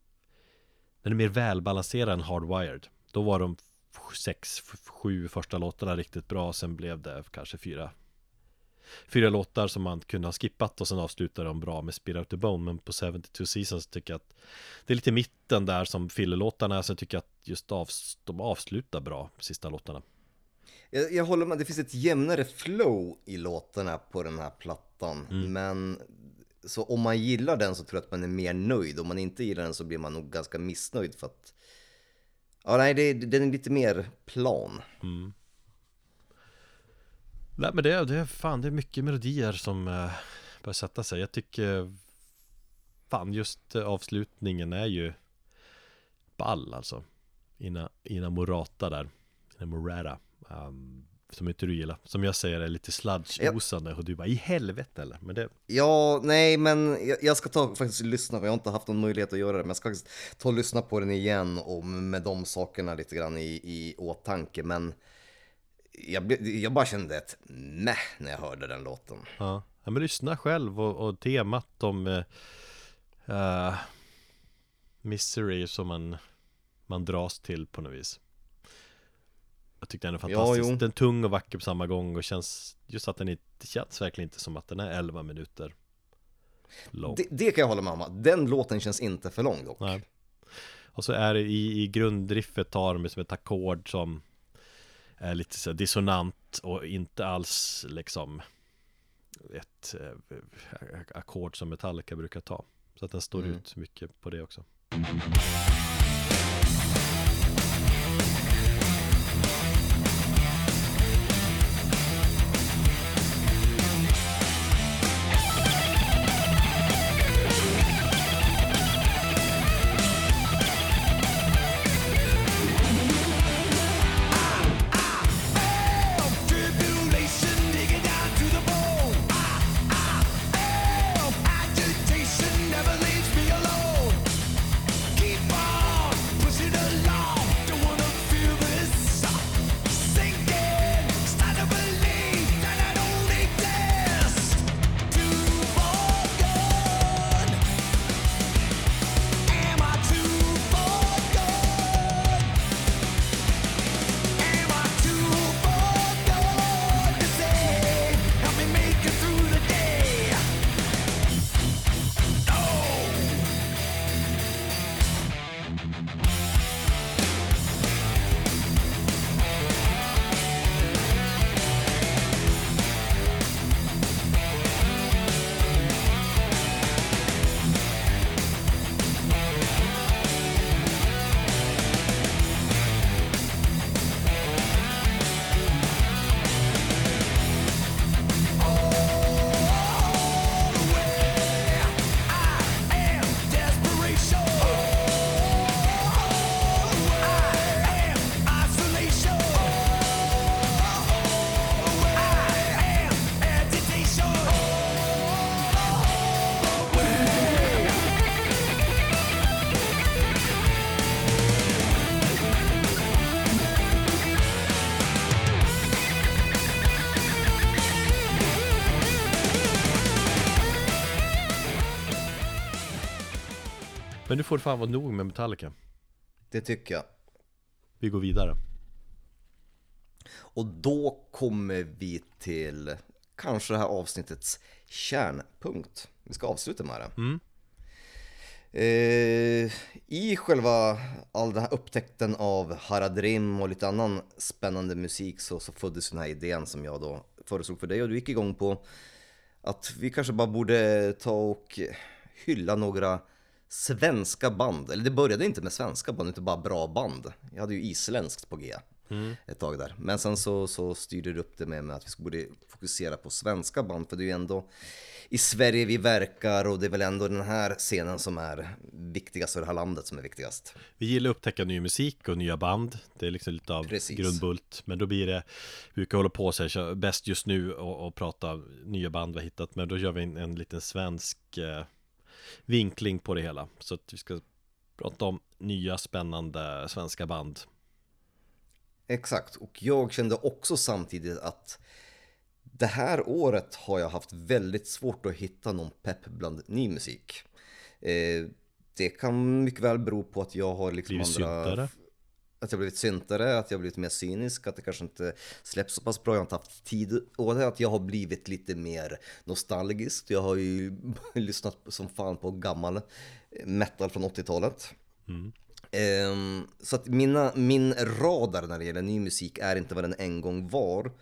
Den är mer välbalanserad än Hardwired. Då var de sex, sju första låtarna riktigt bra Sen blev det kanske fyra Fyra låtar som man kunde ha skippat och sen avslutade de bra med Spirit Out The Bone Men på 72 Seasons tycker jag att Det är lite mitten där som fillerlåtarna tycker jag att just avs- de avslutar bra Sista låtarna Jag, jag håller med, det finns ett jämnare flow i låtarna på den här plattan. Men så om man gillar den så tror jag att man är mer nöjd. Om man inte gillar den så blir man nog ganska missnöjd för att Ja, nej, det, den är lite mer plan. Mm. Nej men det är, det fan, det är mycket melodier som eh, börjar sätta sig. Jag tycker Fan just avslutningen är ju Ball alltså. Ina, Ina Morata där Ina Morata um, ehm, som inte du gillar Som jag säger är lite sludge-osande och du bara i helvete eller? Men det Ja, nej, men jag, jag ska ta faktiskt lyssna, för jag har inte haft någon möjlighet att göra det, men jag ska faktiskt ta och lyssna på den igen och med de sakerna lite grann i, i åtanke, men jag, jag bara kände ett meh när jag hörde den låten. Ja, ja men lyssna själv och, och temat om eh, Misery som man, man dras till på något vis Jag tyckte den är Ja, fantastisk jo. Den är tung och vacker på samma gång och känns just att den inte känns verkligen inte som att den är 11 minuter lång. Det, det kan jag hålla med om, den låten känns inte för lång dock. Nej. Och så är det i, i grundriffet har de som ett ackord som är lite så dissonant och inte alls liksom ett eh, ackord som Metallica brukar ta. Så att den står Mm. ut mycket på det också. Tribulation Men nu får det fan vara nog med Metallica. Det tycker jag. Vi går vidare. Och då kommer vi till kanske det här avsnittets kärnpunkt. Vi ska avsluta med det. Mm. Eh, I själva all den här upptäckten av Haradrim och lite annan spännande musik så, så föddes den här idén som jag då föreslog för dig och du gick igång på att vi kanske bara borde ta och hylla några svenska band. Eller det började inte med svenska band utan bara bra band. Jag hade ju isländskt på G ett tag där. Men sen så, så styrde du upp det med, med att vi borde fokusera på svenska band för det är ju ändå i Sverige vi verkar och det är väl ändå den här scenen som är viktigast och det här landet som är viktigast. Vi gillar att upptäcka ny musik och nya band Det är liksom lite av Precis. grundbult Men då blir det Vi brukar hålla på så här, bäst just nu och, och prata nya band vi har hittat Men då gör vi en, en liten svensk eh, Vinkling på det hela Så att vi ska prata om nya spännande svenska band Exakt, och jag kände också samtidigt att det här året har jag haft väldigt svårt att hitta någon pepp bland ny musik. Eh, det kan mycket väl bero på att jag har liksom Blivit andra... syntare. Att jag blivit syntare, att jag blivit mer cynisk, att det kanske inte släpps så pass bra, jag har inte haft tid. Och att jag har blivit lite mer nostalgisk. Jag har ju (laughs) lyssnat som fan på gammal metal från 80-talet. Ehm, så att mina, min radar när det gäller ny musik är inte vad den en gång var.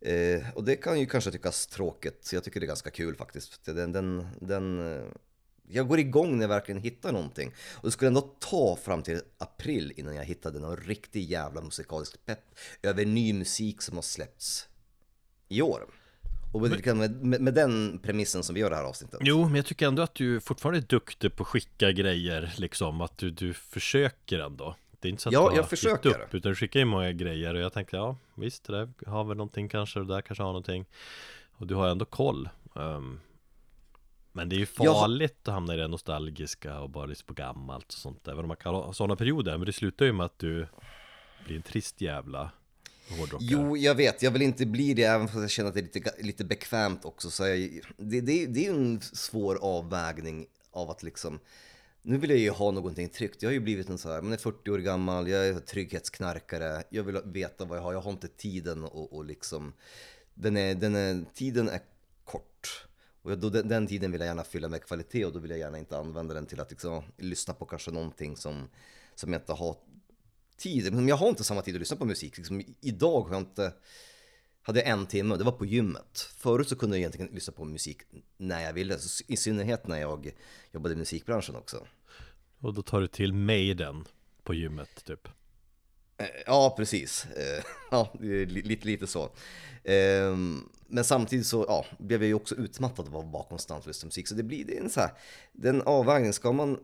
Eh, och det kan ju kanske tyckas tråkigt, jag tycker det är ganska kul faktiskt. Den, den, den, eh, jag går igång när jag verkligen hittar någonting. Och det skulle ändå ta fram till april innan jag hittade någon riktig jävla musikalisk pepp över ny musik som har släppts i år. Och med, med, med, den premissen som vi gör det här avsnittet. Jo, men jag tycker ändå att du fortfarande är duktig på att skicka grejer liksom Att du, du försöker ändå Det är inte så att Ja, du jag försöker. upp Utan du skickar ju många grejer och jag tänkte ja Visst, det där har väl någonting kanske och det där kanske har någonting Och du har ändå koll Ehm, Men det är ju Jag farligt att hamna i det nostalgiska och bara lyssna på gammalt och sånt Även om man kan ha sådana perioder Men det slutar ju med att du blir en trist jävla hårdrockare Jo, jag vet, jag vill inte bli det även fast jag känner att det är lite, lite bekvämt också. Så jag, det, det, det är ju en svår avvägning av att liksom, nu vill jag ju ha någonting tryggt. Jag har ju blivit en så här, man är 40 år gammal, jag är trygghetsknarkare, jag vill veta vad jag har, jag har inte tiden och, och liksom den är, den är, tiden är. Och då, den, den tiden vill jag gärna fylla med kvalitet och då vill jag gärna inte använda den till att liksom, lyssna på kanske någonting som, som jag inte har tid. Men jag har inte samma tid att lyssna på musik. Liksom, idag har jag inte, hade jag en timme och det var på gymmet. Förut så kunde jag egentligen lyssna på musik när jag ville, så i synnerhet när jag jobbade i musikbranschen också. Och då tar du till Maiden på gymmet typ Ja, precis. Eh, (laughs) Ja, lite, lite så. Ehm, Men samtidigt så ja, blev jag ju också utmattad av att vara konstant lyssna musik. Så det blir det är en så här, den avvägningen. Ska man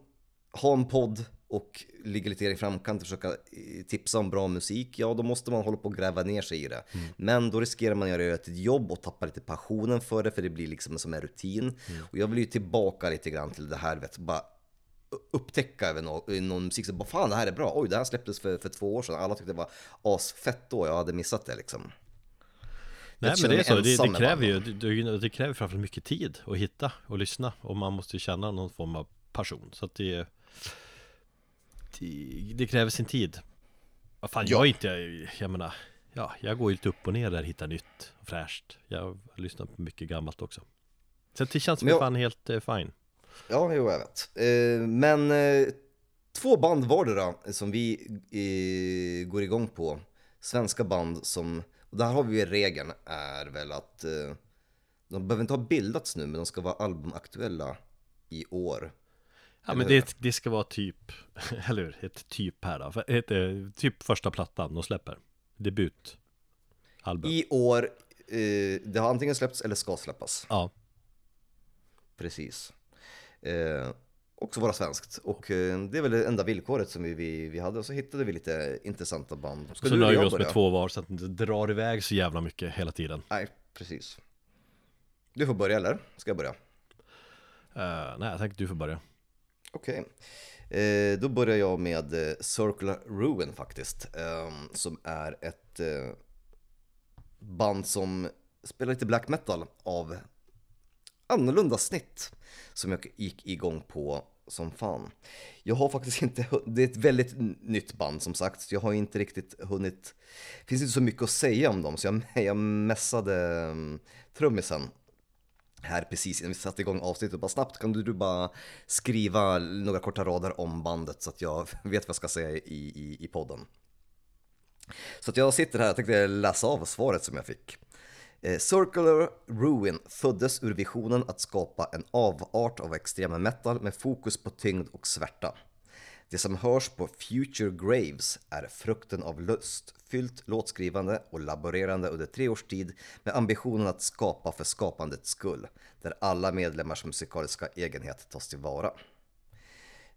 ha en podd och ligga lite i framkant och försöka eh, tipsa om bra musik, ja då måste man hålla på och gräva ner sig i det. Men då riskerar man att göra ett jobb och tappa lite passionen för det, för det blir liksom som en rutin. Och jag vill ju tillbaka lite grann till det här, vet, bara upptäcka i någon musik, så bara fan det här är bra, oj det här släpptes för, för två år sedan, alla tyckte det var asfett då, jag hade missat det liksom. Nej Jag men det är så, det, det kräver ju, det, det, kräver framförallt mycket tid att hitta och lyssna Och man måste ju känna någon form av passion. Så att det Det, det kräver sin tid. Vad fan, jag är inte, jag menar Ja, jag går ju lite upp och ner där, hittar nytt och fräscht. Jag har lyssnat på mycket gammalt också. Så det känns som jag- fan helt eh, fine Ja, jo jag vet. Eh, men eh, två band vardera som vi eh, går igång på, svenska band som, och där har vi regeln är väl att de behöver inte ha bildats nu, men de ska vara albumaktuella i år. Ja men det, det ska vara typ, (laughs) eller hur? Ett typ här då, ett, typ första plattan de släpper Debut Album I år, det har antingen släppts eller ska släppas. Ja, Precis. Eh, också vara svenskt. Och eh, det är väl det enda villkoret som vi, vi, vi hade. Och så hittade vi lite intressanta band. Ska så nöjer vi oss med börja? två var så att det inte drar iväg så jävla mycket hela tiden Nej, precis. Du får börja eller? Ska jag börja? Eh, Nej, jag tänkte du får börja Okej. Eh, då börjar jag med eh, Circular Ruin faktiskt. Eh, som är ett eh, band som spelar lite black metal av annorlunda snitt. Som jag gick igång på som fan. Jag har faktiskt inte, det är ett väldigt nytt band som sagt. så Jag har inte riktigt hunnit, det finns inte så mycket att säga om dem. Så jag, (laughs) jag messade mm, trummisen här precis innan vi satte igång avsnittet. Bara snabbt, kan du, du bara skriva några korta rader om bandet så att jag (laughs) vet vad jag ska säga i, i, i podden. Så att jag sitter här och tänkte läsa av svaret som jag fick. Eh, circular Ruin föddes ur visionen att skapa en avart av extrema metal med fokus på tyngd och svärta. Det som hörs på Future Graves är frukten av lustfyllt låtskrivande och laborerande under tre års tid med ambitionen att skapa för skapandets skull, där alla medlemmars musikaliska egenhet tas tillvara.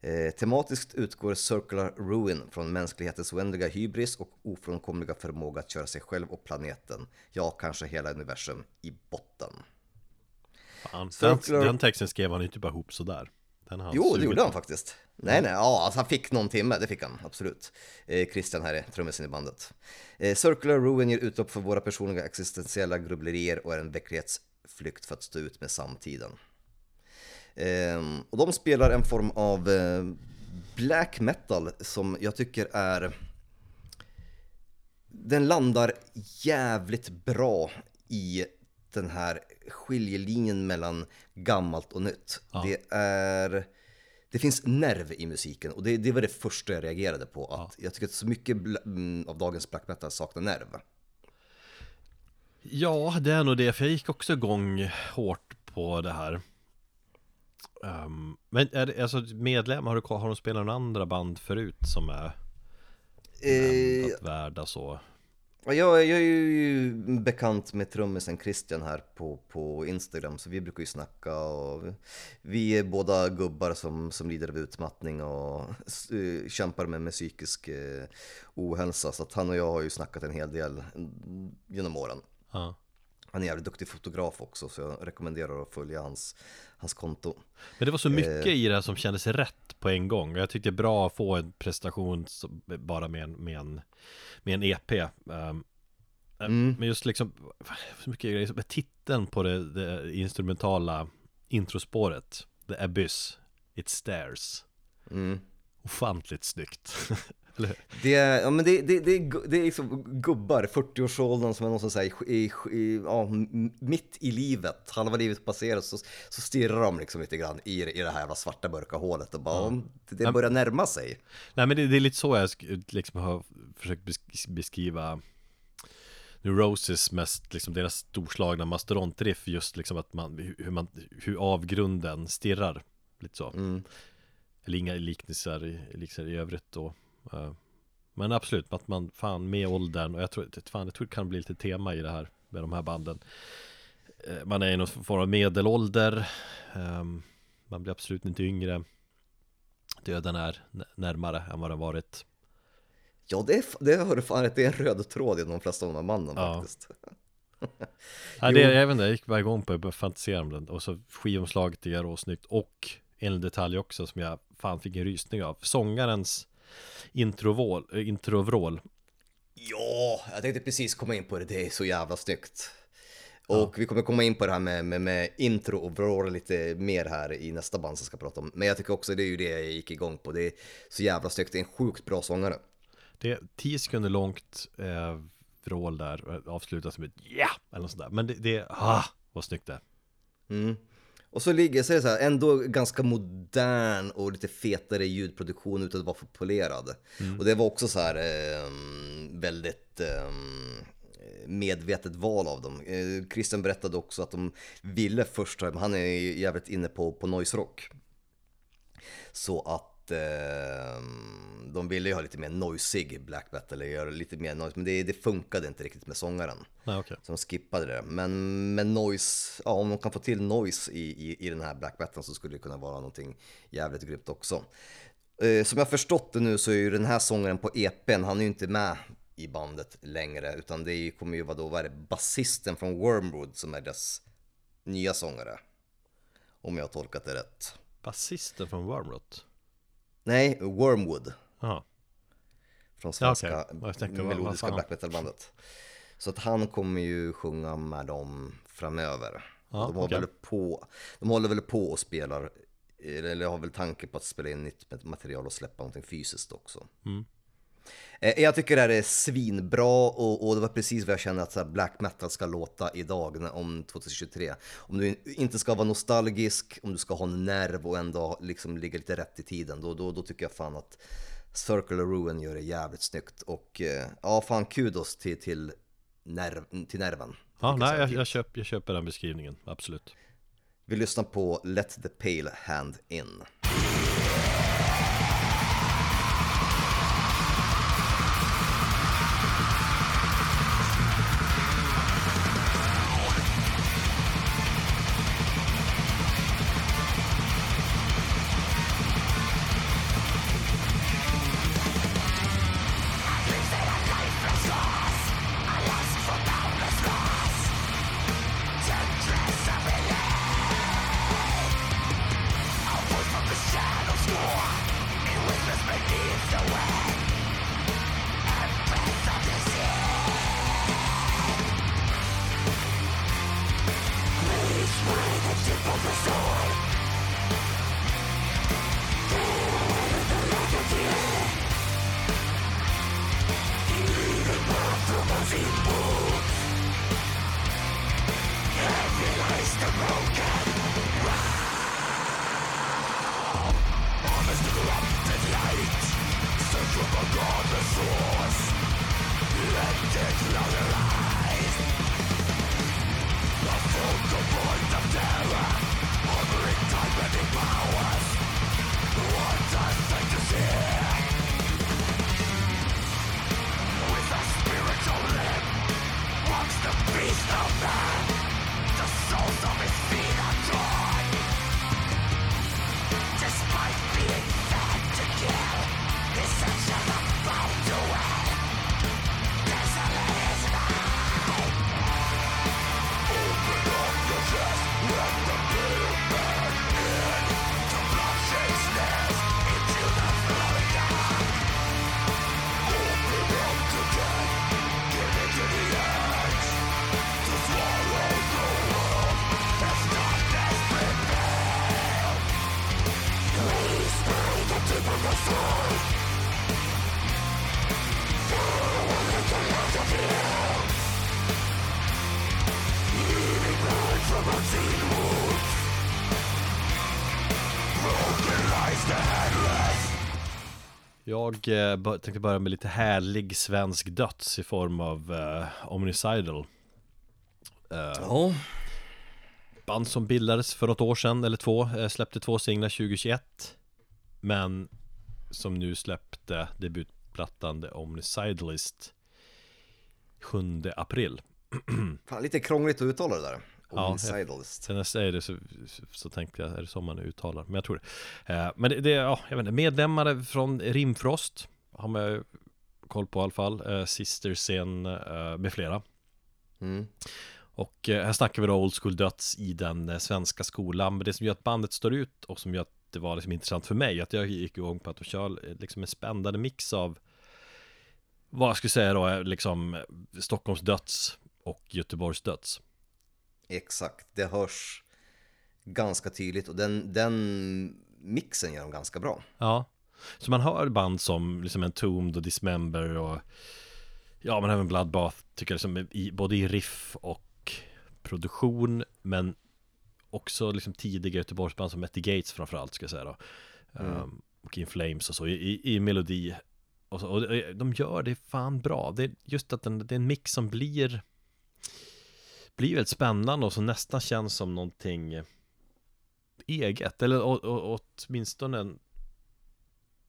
Eh, tematiskt utgår Circular Ruin från mänsklighetens oändliga hybris och ofrånkomliga förmåga att köra sig själv och planeten, ja kanske hela universum, i botten. Fan, den, Circular- den texten skrev han inte bara ihop sådär den Jo, det gjorde han faktiskt. Nej, nej, ja, alltså han fick någon timme, det fick han, absolut. Eh, Christian här är trummisen i bandet. Eh, Circular Ruin ger utlopp för våra personliga existentiella grubblerier och är en verklighetsflykt för att stå ut med samtiden. Eh, och de spelar en form av eh, black metal som jag tycker är... Den landar jävligt bra i den här skiljelinjen mellan gammalt och nytt. Ja. Det är... Det finns nerv i musiken och det, det var det första jag reagerade på. Att Jag tycker att så mycket mm, av dagens black metal saknar nerv. Ja, det är nog det, för jag gick också igång hårt på det här Ehm, Men är det, alltså medlemmar, har, du, har de spelat några andra band förut som är Eh, att värda så? Ja, Jag, jag är ju bekant med trummisen Christian här på, på Instagram så vi brukar ju snacka och vi är båda gubbar som, som lider av utmattning och eh, kämpar med, med psykisk eh, ohälsa så att han och jag har ju snackat en hel del genom åren. Ja. Han är jävligt duktig fotograf också så jag rekommenderar att följa hans, hans konto. Men det var så mycket Eh. i det här som kändes rätt på en gång jag tyckte det är bra att få en prestation bara med en, med en, med en EP Ehm, Mm. Men just liksom, så mycket grejer, titeln på det, det instrumentala introspåret The Abyss, It Stairs Mm. Ofantligt snyggt (laughs) Eller hur? Det är, ja, men det, det, det, är det är liksom gubbar, 40-årsåldern som är någonstans här, i, i, i, ja, mitt i livet, halva livet passerat, så, så stirrar de liksom lite grann i, i det här jävla svarta mörka hålet och bara, om det, börjar närma sig. Nej men det, det är lite så jag liksom har försökt besk- beskriva Neurosis mest, liksom deras storslagna mastodontriff just liksom att man, hur- man, hur avgrunden stirrar Lite så Mm. Eller inga liknelser i, liknelser i övrigt då Men absolut, att man fan med åldern och jag tror, fan, jag tror det kan bli lite tema i det här med de här banden. Eh, Man är i någon form av medelålder ehm, Man blir absolut inte yngre. Döden är närmare än vad den varit. Ja, det, är, det har du fan det är en röd tråd i de flesta av de här banden Ja. faktiskt. Ja, det, (laughs) jag vet inte, jag gick bara igång på det, började fantisera om den. Och så skivomslaget är råsnyggt Och en detalj också som jag fan fick en rysning av. Sångarens introvrål, äh, Ja, jag tänkte precis komma in på det, det är så jävla snyggt. Och vi kommer komma in på det här med, med, med intro och vrål lite mer här i nästa band som jag ska prata om. Men jag tycker också det är ju det jag gick igång på, det är så jävla snyggt, det är en sjukt bra sångare. Det är 10 sekunder långt eh, vrål där och avslutas med ja! Eller något sånt där Men det, det ah, vad snyggt det är Mm. Och så ligger så är det så här, ändå ganska modern och lite fetare ljudproduktion utan att vara för polerad. Och det var också så här ehm, väldigt ehm, medvetet val av dem. Eh, Christian berättade också att de ville först, ha- han är jävligt inne på, på noise rock. Så att ehm, de ville ju ha lite mer noisig black metal, eller göra lite mer noise, men det, det funkade inte riktigt med sångaren. Nej okej Så de skippade det. Men med noise, ja om de kan få till noise i, i, i den här black metal så skulle det kunna vara någonting jävligt grymt också. Eh, som jag förstått det nu så är ju den här sångaren på EPn, han är ju inte med i bandet längre utan det kommer ju vara då, vad är det, basisten från Wormwood som är dess nya sångare. Om jag har tolkat det rätt. Basisten från Wormrot Nej, Wormwood. Jaha Från Ja, svenska tänkte, vad- vad melodiska black metal-bandet. Så att han kommer ju sjunga med dem framöver. Ja, de, har väl på, de håller väl på och spelar, eller har väl tanke på att spela in nytt material och släppa någonting fysiskt också. Mm. Eh, Jag tycker det här är svinbra och, och det var precis vad jag känner att black metal ska låta idag om 2023. Om du inte ska vara nostalgisk, om du ska ha en nerv och ändå liksom ligga lite rätt i tiden, då, då, då tycker jag fan att Circle of Ruin gör det jävligt snyggt. Och eh, ja, fan kudos till, till, nerv, till nerven. Ja, nej jag, jag, köper, jag köper den beskrivningen, absolut Vi lyssnar på Let the Pale Hand In. Jag eh, tänkte börja med lite härlig svensk döds i form av eh, Omnicidal eh, Ja, Band som bildades för något år sedan eller två eh, Släppte två singlar 2021 Men som nu släppte debutplattan The Omnicidalist 7 april. (clears throat) Fan, lite krångligt att uttala det där. Ja, Homicidalist. Sen när jag säger det så, så, så tänkte jag, är det så man uttalar? Men jag tror det eh, Men det, det ja, jag vet inte, medlemmar från Rimfrost Har man koll på i alla fall eh, Sister Sen eh, med flera Mm. Och eh, här snackar vi då old school döds i den eh, svenska skolan Men det som gör att bandet står ut och som gör att det var liksom intressant för mig Att jag gick igång på att de kör eh, liksom en spännande mix av Vad jag skulle säga då liksom Stockholms döds och Göteborgs döds Exakt, det hörs ganska tydligt och den, den mixen gör de ganska bra. Ja. Så man hör band som liksom Entombed och Dismember och Ja men även Bloodbath tycker jag liksom i, både i riff och produktion Men också liksom tidiga Göteborgsband som Etty Gates framförallt ska jag säga då. Ehm, Och In Flames och så i, i, i melodi och, så, och de gör det fan bra. Det är just att den, det är en mix som blir Blir väldigt spännande och som nästan känns som någonting eget Eller å, å, åtminstone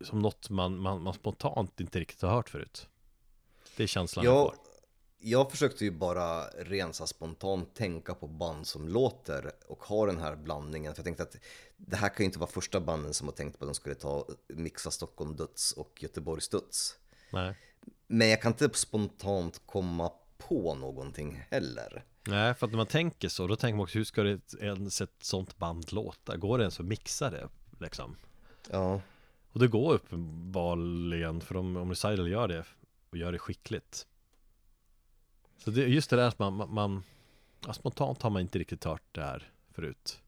som något man, man, man spontant inte riktigt har hört förut Det är känslan jag Jag, får jag försökte ju bara här spontant tänka på band som låter och har den här blandningen. För jag tänkte att det här kan ju inte vara första banden som har tänkt på att de skulle ta mixa Stockholm döds och Göteborgs döds. Nej, Men jag kan inte spontant komma på någonting heller. Nej för att när man tänker så, då tänker man också hur ska det ens ett sånt band låta? Går det ens att mixa det liksom? Ja, Och det går uppenbarligen, för om, om Recital gör det och gör det skickligt Så det, just det där att man, man, man ja, spontant har man inte riktigt hört det här förut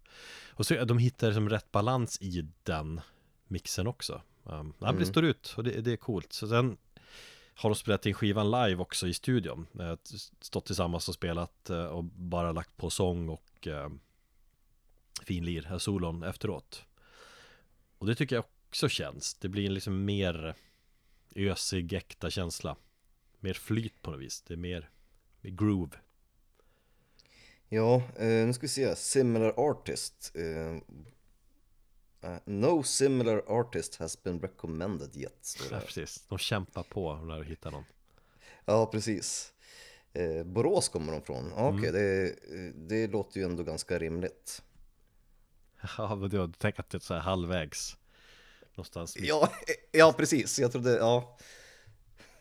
Och så de hittar som rätt balans i den mixen också um, men Det står ut och det, det är coolt Så sen har de spelat in skivan live också i studion. Eh, stått tillsammans och spelat eh, och bara lagt på sång och eh, finlir, här solon efteråt. Och det tycker jag också känns. Det blir liksom mer ösig, äkta känsla. Mer flyt på något vis. Det är mer, mer groove. Ja eh, nu ska vi se. Similar artist. Eh, eh, no similar artist has been recommended yet. Det Ja, precis De kämpar på när de hittar någon Ja, precis. Eh, Borås kommer de från. Okej, det, eh, det låter ju ändå ganska rimligt. (laughs) Ja, men du tänker att det är så här halvvägs Någonstans Ja, (laughs) ja precis. Jag trodde, ja.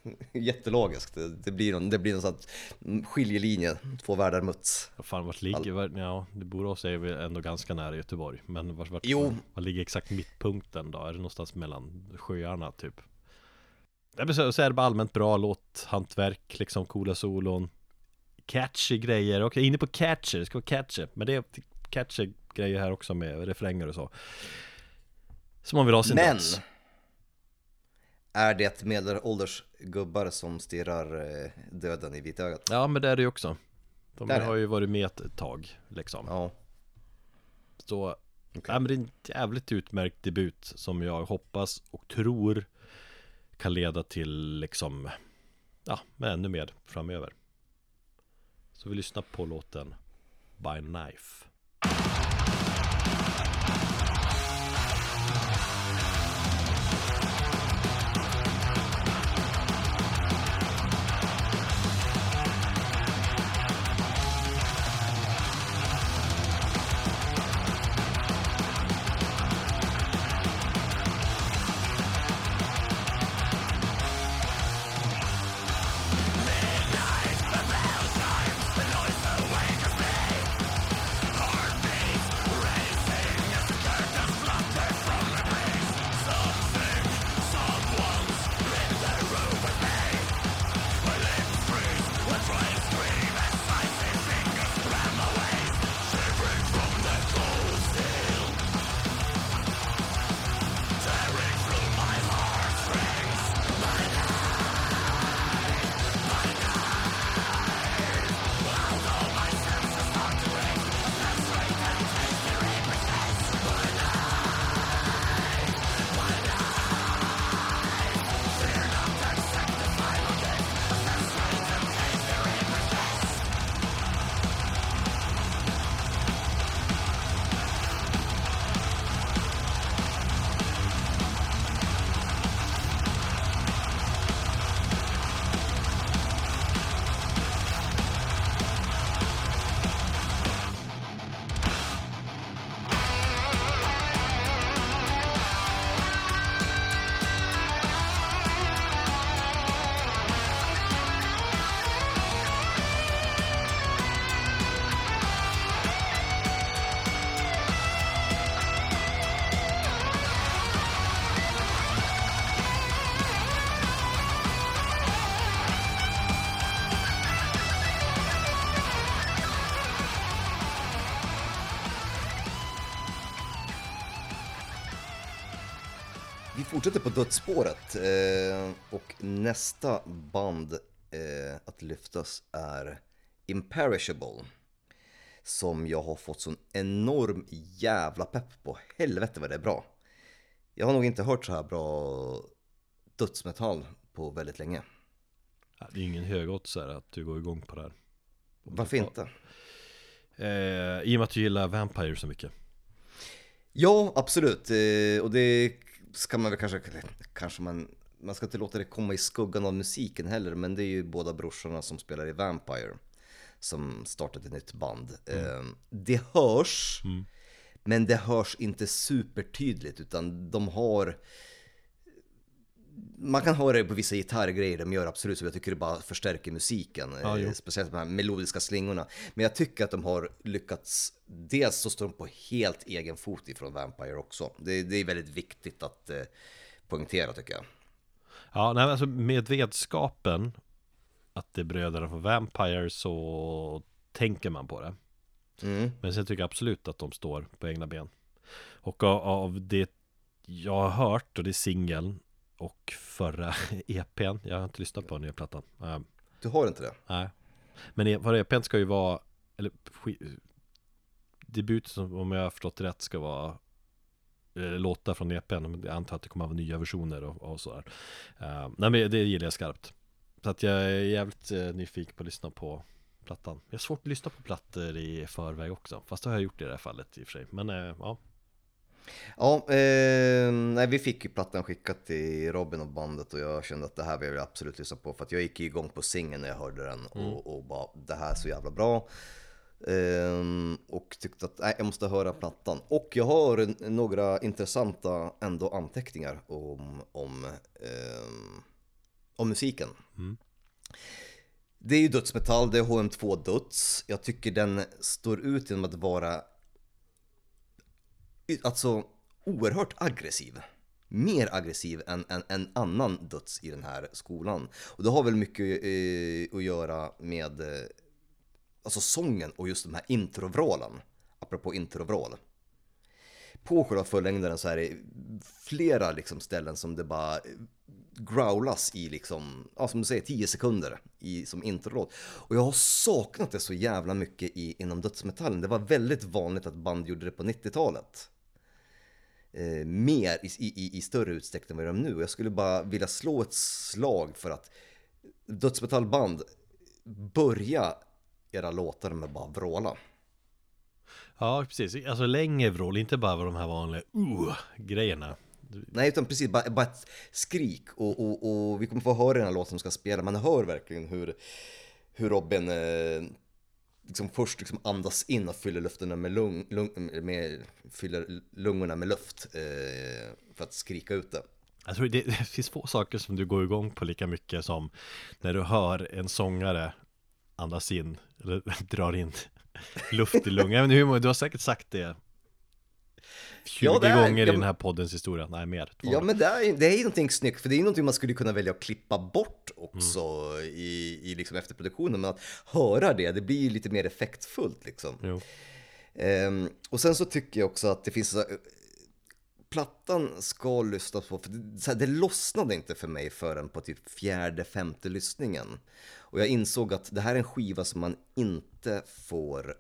(laughs) Jättelogiskt. Det, det blir någon, det blir någon sån skiljelinje, två världar möts. Vad fan, vart ligger, ja, det Borås är väl ändå ganska nära Göteborg Men vart, vart, Jo. var ligger exakt mittpunkten då? Är det någonstans mellan sjöarna typ? Ja, så, så är det bara allmänt bra låt, hantverk, liksom coola solon Catchy grejer, okej inne på catchy, det ska vara catchy Men det är catchy grejer här också med refränger och så Som man vill ha sin Men! dans. Är det medelålders gubbar som stirrar eh, döden i vitögat? Ja men det är det ju också. De Där är har ju varit med ett tag liksom. Ja. Så ja, men det är en jävligt utmärkt debut som jag hoppas och tror kan leda till liksom Ja, men ännu mer framöver. Så vi lyssnar på låten By Knife fortsätter på dödsspåret eh, och nästa band eh, att lyftas är Imperishable. Som jag har fått sån enorm jävla pepp på. Helvete vad det är bra. Jag har nog inte hört så här bra dödsmetall på väldigt länge. Det är ju ingen högoddsare att du går igång på det här Varför inte? eh, I och med att du gillar Vampire så mycket Ja, absolut. Eh, och det ska man väl kanske, kanske man, man ska inte låta det komma i skuggan av musiken heller, men det är ju båda brorsorna som spelar i Vampire som startat ett nytt band. Eh, det hörs, men det hörs inte supertydligt, utan de har man kan höra det på vissa gitarrgrejer de gör absolut, så jag tycker det bara förstärker musiken. Jo. speciellt de här melodiska slingorna. Men jag tycker att de har lyckats, dels så står de på helt egen fot ifrån Vampire också. Det, det är väldigt viktigt att eh, poängtera tycker jag. Ja, nej, alltså med vetskapen Att det är bröderna från Vampire så Tänker man på det Mm. Men sen tycker jag absolut att de står på egna ben Och av, av det jag har hört och det är singeln Och förra (laughs) EPn Jag har inte lyssnat på den nya plattan. Eh, Du har inte det? Nej. Men e- för EPn ska ju vara Eller Debut som om jag har förstått rätt ska vara eh, Låtar från EPn Men jag antar att det kommer att vara nya versioner och, och sådär uh, Nej men det gillar jag skarpt. Så att jag är jävligt uh, nyfiken på att lyssna på plattan. Jag har svårt att lyssna på plattor i förväg också Fast det har jag gjort i det här fallet i och för sig. Men eh, ja Ja, eh, nej, vi fick ju plattan skickat till Robin och bandet och jag kände att det här vill jag absolut lyssna på för att jag gick igång på singeln när jag hörde den och, och bara det här är så jävla bra. Ehm, och tyckte att nej, jag måste höra plattan. Och jag har några intressanta ändå anteckningar om, om, ehm, om musiken. Det är ju dödsmetall, det är HM2 döds. Jag tycker den står ut genom att vara alltså oerhört aggressiv. Mer aggressiv än en, en annan döds i den här skolan. Och det har väl mycket eh, att göra med eh, alltså sången och just de här introvrålen. Apropå introvrål. På själva fullängdaren så är det flera liksom ställen som det bara growlas i liksom, ja som du säger, 10 sekunder i, som introlåt. Och jag har saknat det så jävla mycket i, inom dödsmetallen. Det var väldigt vanligt att band gjorde det på 90-talet. Eh, mer i, i, i större utsträckning än vad de gör nu. Jag skulle bara vilja slå ett slag för att dödsmetallband börja era låtar med bara vråla. Ja precis, alltså längre vrål, inte bara de här vanliga uh, grejerna Nej, utan precis bara, bara ett skrik och, och, och vi kommer få höra den här låten som ska spela. Man hör verkligen hur, hur Robin eh, liksom först liksom andas in och fyller luften med, lung, lung, med fyller lungorna med luft eh, för att skrika ut det. Jag tror det, (laughs) det finns få saker som du går igång på lika mycket som när du hör en sångare andas in, eller (laughs) drar in (laughs) luft i lungan. Jag vet inte hur många- Du har säkert sagt det 20 Ja, det är- gånger i ja, den men- här poddens historia. Nej, mer. 200. Ja men det är, det är någonting snyggt, för det är någonting man skulle kunna välja att klippa bort också Mm. i, i liksom efterproduktionen. Men att höra det, det blir ju lite mer effektfullt liksom. Ehm, och sen så tycker jag också att det finns så här, Plattan ska lyssnas på, för det, här, det lossnade inte för mig förrän på typ fjärde, femte lyssningen. Och jag insåg att det här är en skiva som man inte får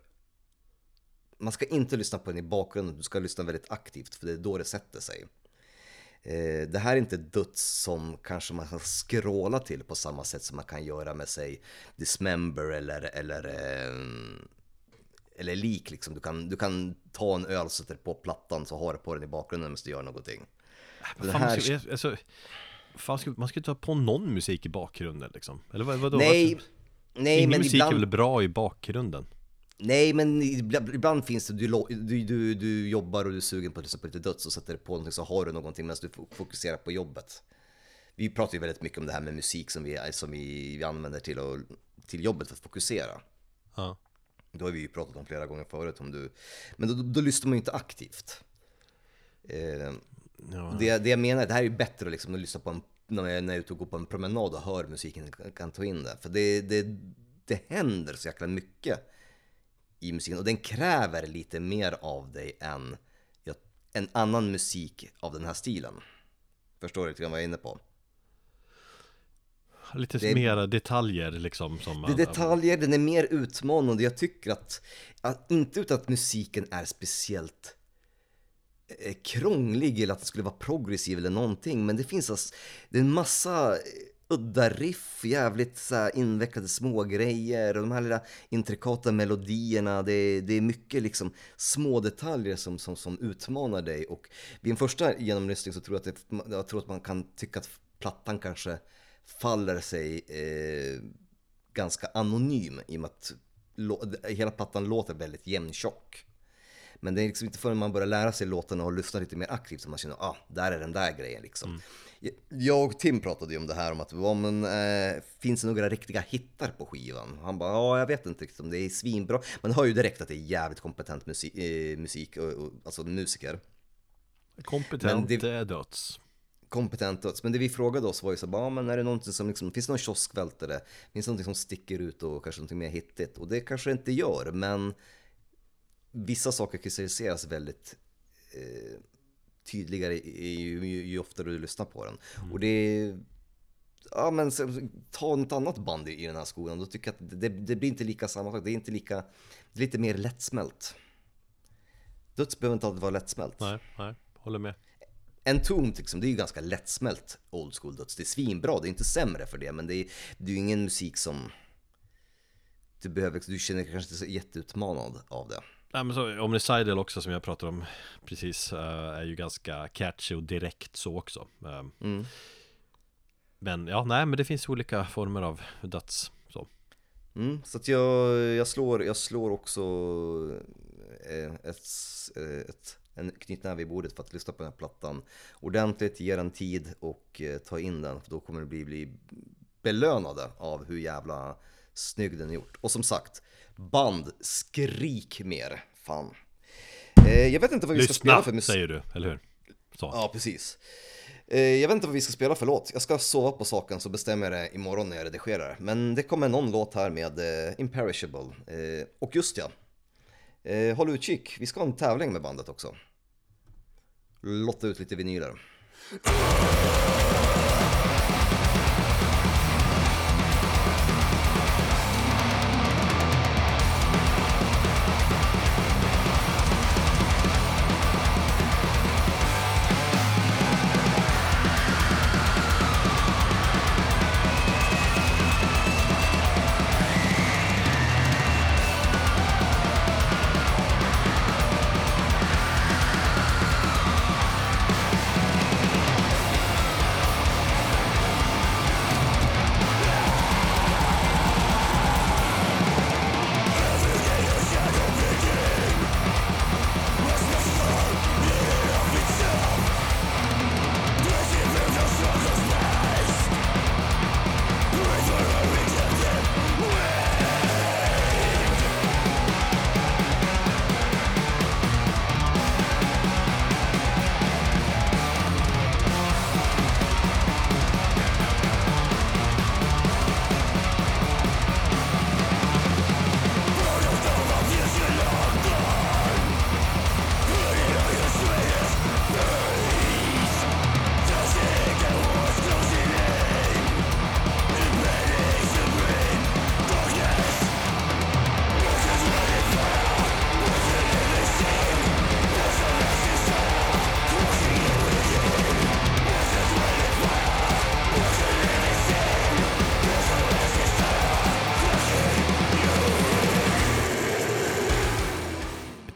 man ska inte lyssna på den i bakgrunden, du ska lyssna väldigt aktivt för det är då det sätter sig. Eh, Det här är inte döds som kanske man kan skråla till på samma sätt som man kan göra med sig Dismember eller, eller, eh, eller lik liksom. Du kan, du kan ta en öl, sätta på plattan så har du på den i bakgrunden medan du gör någonting. Fan, Det man, här- ska, alltså, fan, ska, man ska ju ta på någon musik i bakgrunden liksom. Eller vad, vadå? Nej, Varför- nej Ingen men musik ibland... är väl bra i bakgrunden? Nej, men ibland, finns det, du, du, du, du jobbar och du är sugen på att lyssna på lite döds och sätter på någonting så har du någonting medan du fo- fokuserar på jobbet. Vi pratar ju väldigt mycket om det här med musik som vi, som vi, vi använder till, och, till jobbet för att fokusera. Ja. Det har vi ju pratat om flera gånger förut. Om du, men då, då, då lyssnar man ju inte aktivt. Eh, Ja. det, det jag menar, det här är ju bättre liksom, att lyssna på en, när jag är ute och går på en promenad och hör musiken, kan, kan ta in det. För det, det, det händer så jäkla mycket i musiken och den kräver lite mer av dig än en annan musik av den här stilen. Förstår du lite grann vad jag är inne på? Lite Det är- mer detaljer liksom som Det är detaljer, den är mer utmanande. Jag tycker att, att inte utan att musiken är speciellt eh, krånglig eller att det skulle vara progressiv eller någonting, men det finns alltså, det är en massa udda riff, jävligt så här invecklade smågrejer och de här lilla intrikata melodierna. Det är, det är mycket liksom små detaljer som, som, som utmanar dig och vid en första genomlyssning så tror jag att, det, jag tror att man kan tycka att plattan kanske faller sig eh, ganska anonym i och med att hela plattan låter väldigt jämntjock. Men det är liksom inte förrän man börjar lära sig låtarna och lyssna lite mer aktivt som man känner ah, där är den där grejen liksom. Mm. Jag och Tim pratade ju om det här om att ja, men, eh, finns det några riktiga hittar på skivan? Han bara ja, jag vet inte riktigt om det är svinbra. Man hör ju direkt att det är jävligt kompetent musik, eh, musik och, och, alltså musiker. Kompetent Men det- döds. kompetent döds. Men det vi frågade oss var ju så bara, ja, men är det någonting som liksom, finns det någon kioskvältare? Finns det någonting som sticker ut och kanske någonting mer hittigt? Och det kanske det inte gör, men vissa saker kristalliseras väldigt eh, tydligare ju, ju, ju oftare du lyssnar på den. Och det ja men ta något annat band i, i den här skolan, då tycker jag att det, det blir inte lika samma sak. Det är inte lika, det är lite mer lättsmält. Döds behöver inte alltid vara lättsmält. Nej, nej, håller med. Entombed liksom, det är ju ganska lättsmält old school döds. Det är svinbra, det är inte sämre för det, men det är, det är ju ingen musik som du behöver, du känner kanske inte så jätteutmanad av det. Nej men så Omnicidal också som jag pratade om precis eh, är ju ganska catchy och direkt så också. Eh, Mm. Men ja, nej men det finns olika former av döds. Så. Mm, så att jag, jag, slår, jag slår också eh, ett, eh, ett, en knytnäve i bordet för att lyssna på den här plattan ordentligt, ge den tid och ta in den. För då kommer det bli, bli belönade av hur jävla snygg den är gjort. Och som sagt, band, skrik mer. Fan. Eh, jag vet inte vad vi ska spela Lyssna för musik. säger du, eller hur? Så. Ja, precis. Eh, Jag vet inte vad vi ska spela för låt. Jag ska sova på saken så bestämmer jag det imorgon när jag redigerar. Men det kommer någon låt här med eh, Imperishable. Eh, Och just ja, eh, håll utkik. Vi ska ha en tävling med bandet också. Lotta ut lite vinyler.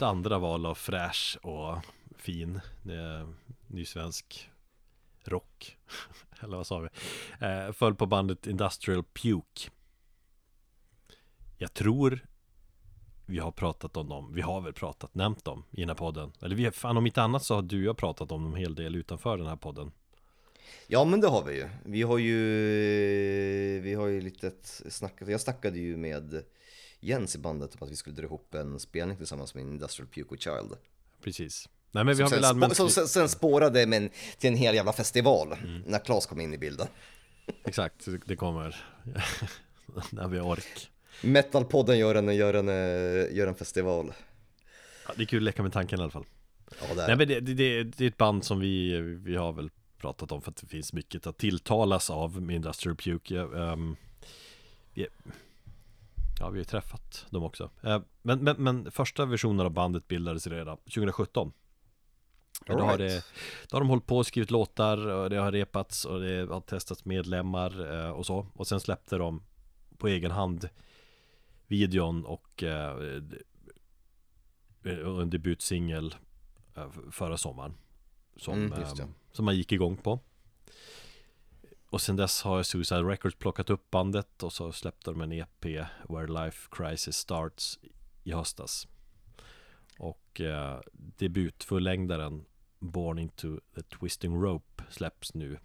Andra val av fräsch och fin. Nysvensk rock (laughs) Eller vad sa vi? Eh, föll på bandet Industrial Puke. Jag tror vi har pratat om dem, vi har väl pratat, nämnt dem i den här podden. Eller vi, fan om inte annat så har du och jag pratat om dem en hel del utanför den här podden. Ja men det har vi ju. Vi har ju, vi har ju lite snackat, jag snackade ju med Jens i bandet om att vi skulle dra ihop en spelning tillsammans med Industrial Puke Child. Precis Nej men vi har Som väl sen, allmänt som sen, sen spårade men till en hel jävla festival Mm. när Klas kom in i bilden. (laughs) Exakt, det kommer (laughs) När vi har ork Metalpodden gör en, gör en, gör en festival. ja, Det är kul att leka med tanken i alla fall Ja, det är. Nej men det, det, det, är ett band som vi, vi har väl pratat om för att det finns mycket att tilltalas av med Industrial Puke. Ja, ehm, vi, ja, vi har ju träffat dem också. Eh, men, men, men första versionen av bandet bildades redan 2017. Då har, det, då har de hållit på och skrivit låtar och det har repats och det har testats medlemmar eh, och så. Och sen släppte de på egen hand videon och eh, en debutsingel förra sommaren. Som, Mm, som man gick igång på. Och sen dess har Suicide Records plockat upp bandet och så släppte de en EP Where Life Crisis Starts i höstas. Och eh, debutfullängdaren Born Into the Twisting Rope släpps nu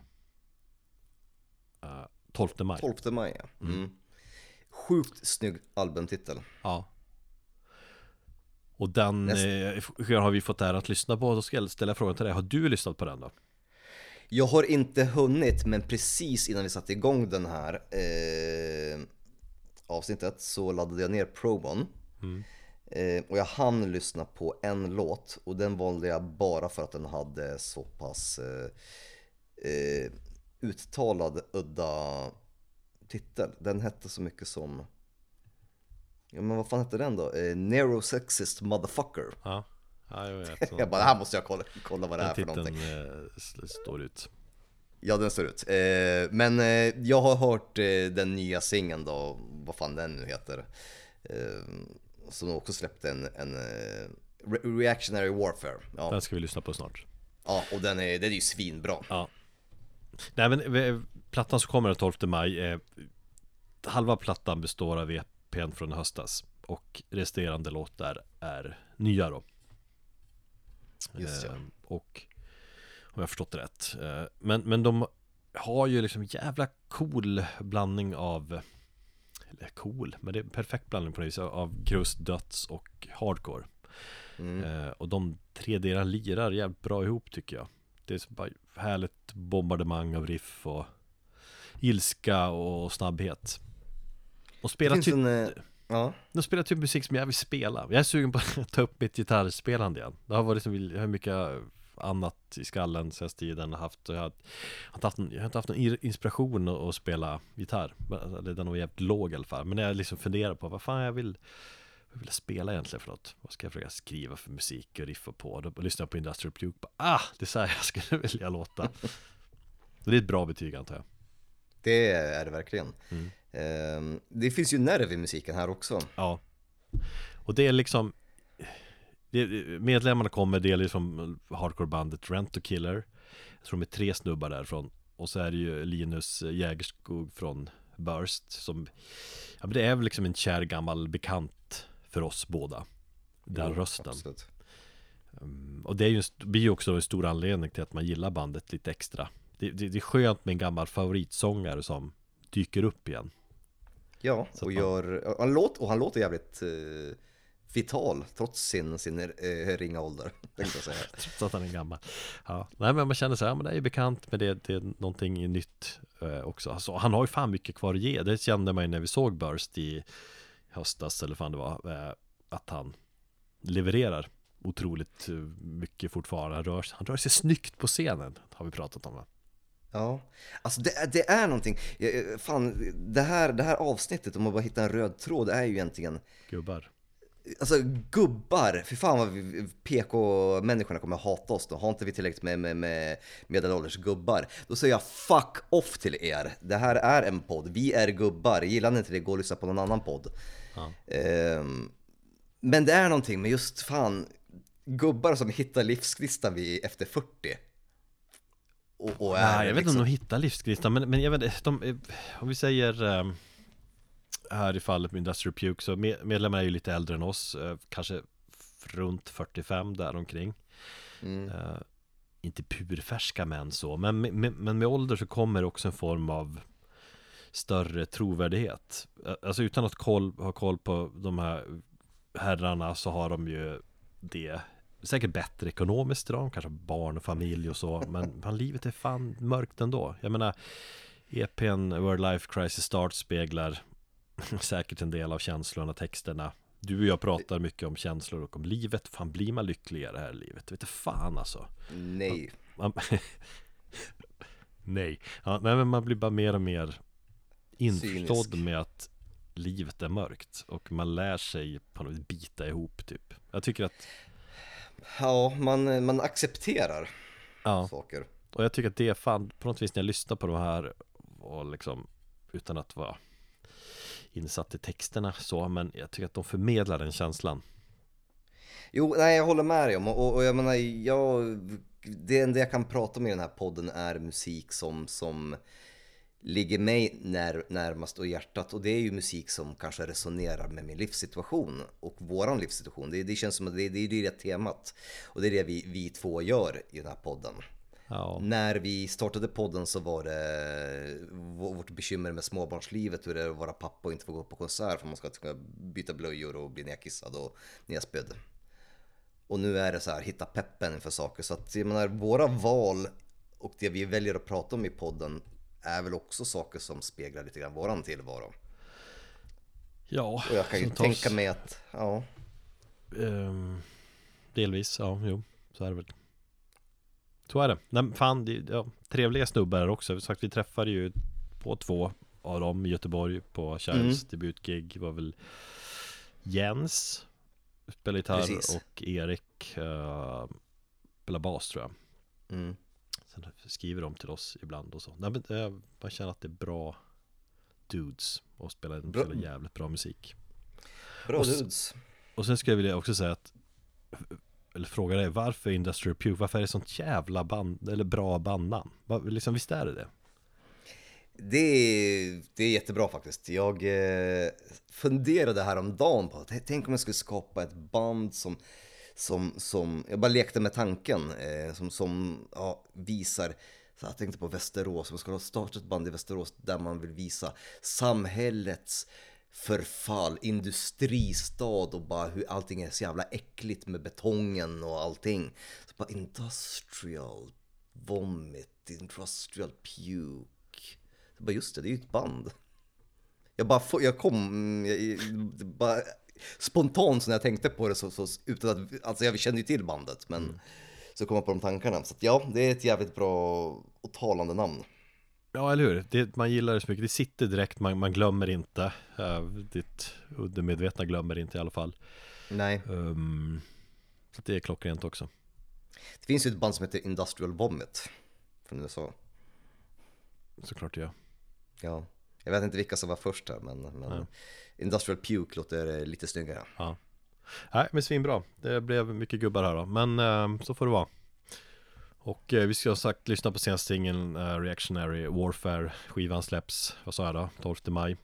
eh, 12 maj. 12 maj ja. Mm. Sjukt snygg albumtitel. Ja. Och den eh, har vi fått ära att lyssna på. Då ska jag ställa frågan till dig. Har du lyssnat på den då? Jag har inte hunnit, men precis innan vi satte igång den här eh, avsnittet så laddade jag ner promon. Eh, och jag hann lyssna på en låt och den valde jag bara för att den hade så pass eh, eh, uttalad udda titel. Den hette så mycket som Ja men vad fan hette den då? Eh, Neurosexist motherfucker. Ja, ja jag vet. (laughs) Jag bara, här måste jag kolla, kolla vad det är Den för titeln någonting. eh, s- står ut. Ja den står ut. Eh, men eh, jag har hört den nya singeln då, vad fan den nu heter. Som också släppte en, en Re- Reactionary Warfare. Ja, Den ska vi lyssna på snart. ja och den är, den är ju svinbra. Ja. Nej men plattan som kommer den 12 maj eh, Halva plattan består av EPn från höstas Och resterande låtar är nya då Just ja. Eh, Och Om jag har förstått det rätt eh, men, men de har ju liksom jävla cool blandning av Eller cool, men det är en perfekt blandning på det viset Av grust, döds och hardcore Mm. Eh, och de tre delarna lirar jävligt bra ihop tycker jag Det är så bara härligt bombardemang av riff och ilska och snabbhet Och Det spela finns typ, en, eh, ja, de spelar typ musik som jag vill spela Jag är sugen på att ta upp mitt gitarrspelande igen Det har varit så, jag har mycket annat i skallen senaste tiden haft jag, har, jag har inte haft, jag har inte haft någon ir- inspiration att, spela gitarr den var jävligt låg i alla fall Men jag liksom funderar på vad fan jag vill vad vill jag spela egentligen för något? Vad ska jag försöka skriva för musik och riffa på? Då lyssnar jag på Industrial Puke bara, Ah, det är så här jag skulle (laughs) vilja låta (laughs) Det är ett bra betyg antar jag det är det verkligen. Mm. Eh, det finns ju nerv i musiken här också. Ja. Och det är liksom Medlemmarna kommer delvis från hardcorebandet Rent to Killer. Jag tror de är tre snubbar därifrån Och så är det ju Linus Jägerskog från Burst Som Ja men det är väl liksom en kär gammal bekant För oss båda. Den Jo, rösten. absolut. Och det är ju blir ju också en stor anledning till att man gillar bandet lite extra. Det, det, det är skönt med en gammal favoritsångare som dyker upp igen Ja, och, gör, han låter, och han låter jävligt eh, vital trots sin, sin eh, ringa ålder. (laughs) (laughs) Trots att han är gammal ja. Nej men man känner så här, ja, men det är ju bekant Men det, det är någonting nytt eh, också alltså, Han har ju fan mycket kvar att ge Det kände man ju när vi såg Burst i höstas Eller fan det var eh, Att han levererar Otroligt eh, mycket fortfarande han rör, han rör sig snyggt på scenen Har vi pratat om va? Ja, alltså det, det är någonting. Eh, Fan, det här, det här avsnittet om att bara hitta en röd tråd är ju egentligen Gubbar Alltså gubbar, för fan vad vi- PK-människorna kommer att hata oss då. Har inte vi tillräckligt med, med, med medelålders gubbar? Då säger jag fuck off till er. Det här är en podd, vi är gubbar. Gillar ni inte det, gå och lyssna på någon annan podd. Ja. Ehm, men det är någonting med just fan gubbar som hittar livsgnistan efter 40. Och, och är Nej, jag vet inte liksom, om de hittar livsgnistan men, men jag vet inte, de, om vi säger eh, här i fallet med Industrial Puke så med, medlemmarna är ju lite äldre än oss, eh, kanske runt 45 däromkring. Mm. Eh, inte purfärska män så, men med, med, men med ålder så kommer också en form av större trovärdighet. Eh, Alltså utan att koll, ha koll på de här herrarna så har de ju det säkert bättre ekonomiskt idag, kanske barn och familj och så, men (laughs) fan, livet är fan mörkt ändå. Jag menar, EPn World Life Crisis Start speglar (laughs) säkert en del av känslorna, texterna. Du och jag pratar mycket om känslor och om livet. Fan, blir man lyckligare här i livet? Vet fan alltså. Nej. Man, (laughs) Nej, ja, nej men man blir bara mer och mer införstådd med att livet är mörkt och man lär sig på något bita ihop typ. Jag tycker att, Ja, man, man accepterar ja, saker. och jag tycker att det är fan på något vis när jag lyssnar på de här och liksom utan att vara insatt i texterna så, men jag tycker att de förmedlar den känslan. Jo, nej jag håller med dig om och, och jag menar, jag, det enda jag kan prata om i den här podden är musik som, som ligger mig när, närmast och hjärtat och det är ju musik som kanske resonerar med min livssituation och våran livssituation. Det, det känns som att det, det är det temat och det är det vi, vi två gör i den här podden. Ja, När vi startade podden så var det vårt bekymmer med småbarnslivet, hur det är att vara pappa och inte få gå på konsert för man ska kunna byta blöjor och bli nedkissad och nedspydd. Och nu är det så här, hitta peppen inför saker. Så att jag menar, våra val och det vi väljer att prata om i podden är väl också saker som speglar lite grann våran tillvaro. ja Och jag kan ju tänka mig att, ja, Ehm, delvis, ja, jo, så är det väl. Så är det. Nej, fan, det, ja, trevliga snubbar här också. Sagt, vi träffade ju på två av dem i Göteborg på Charles Mm. debutgig. var väl Jens, spelar gitarr Precis. och Erik uh, spelar bas tror jag. mm. Sen skriver de till oss ibland och så. Nej, men, jag bara känner att det är bra dudes och spelar, de spelar jävligt bra musik. bra Och dudes. Och sen skulle jag vilja också säga att Eller fråga dig, varför Industrial Puke? Varför är det sånt jävla band, eller bra bandnamn? Va- Liksom, visst är det det? Det är, det är jättebra faktiskt. Jag eh, funderade häromdagen på att tänk om jag skulle skapa ett band som, som, som jag bara lekte med tanken, eh, som, som ja, visar, så jag tänkte på Västerås, man skulle starta ett band i Västerås där man vill visa samhällets förfall, industristad och bara hur allting är så jävla äckligt med betongen och allting. Så bara industrial vomit, industrial puke. Så bara just det, det är ju ett band. Jag bara, jag kom, jag, jag, bara spontant så när jag tänkte på det så, så utan att, alltså jag kände ju till bandet men så kom jag på de tankarna. Så att ja, det är ett jävligt bra och talande namn. Ja, eller hur? Det, man gillar det så mycket. Det sitter direkt, man, man glömmer inte. Uh, ditt undermedvetna glömmer inte i alla fall. Nej, Um, så det är klockrent också. det finns ju ett band som heter Industrial Vomit från USA. Såklart gör. Ja, jag vet inte vilka som var först här men, men. Industrial Puke låter eh, lite snyggare. Ja. Nej, men svinbra. Det blev mycket gubbar här då. Men eh, så får det vara. Och eh, vi ska som sagt lyssna på senaste singeln eh, Reactionary Warfare. Skivan släpps, vad sa jag då? 12 maj.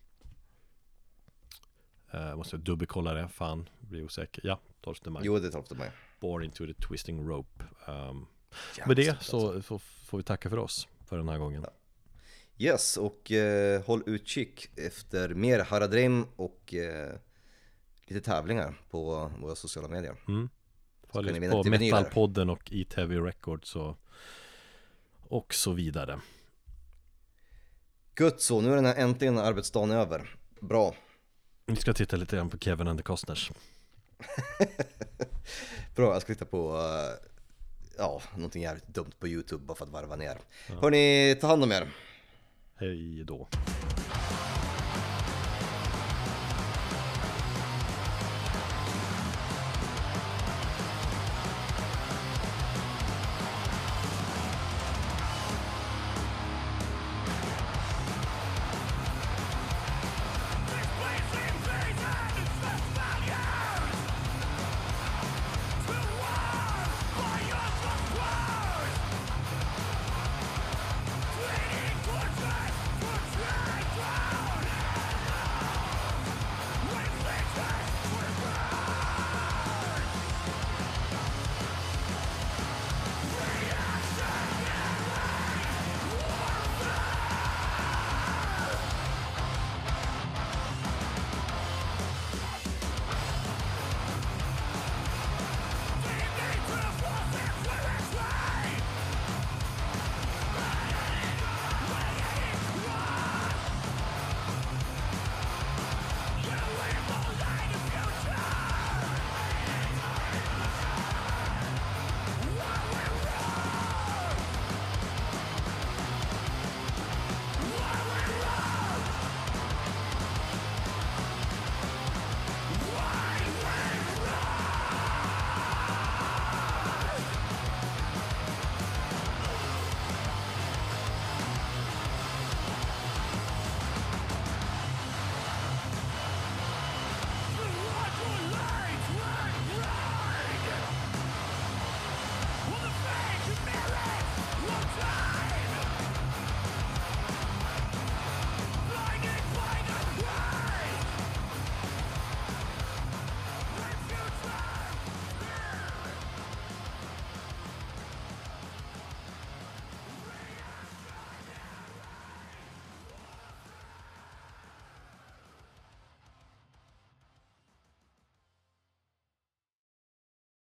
Eh, måste jag dubbelkolla det, fan, blir osäker. Ja, 12 maj. Jo, det är 12 maj. Born into the twisting rope. Um, med det alltså. så, så får vi tacka för oss för den här gången. Yes, och eh, håll utkik efter mer Haradrim och eh, lite tävlingar på våra sociala medier. Mm. Följ på. Metalpodden och Eat Heavy Records och, och så vidare. Gött så, nu är den här äntligen arbetsdagen över. Bra. Vi ska titta lite grann på Kevin and the Costners. (laughs) Bra, jag ska titta på eh, ja, någonting jävligt dumt på YouTube bara för att varva ner. Hörni, ta hand om er. Hej då.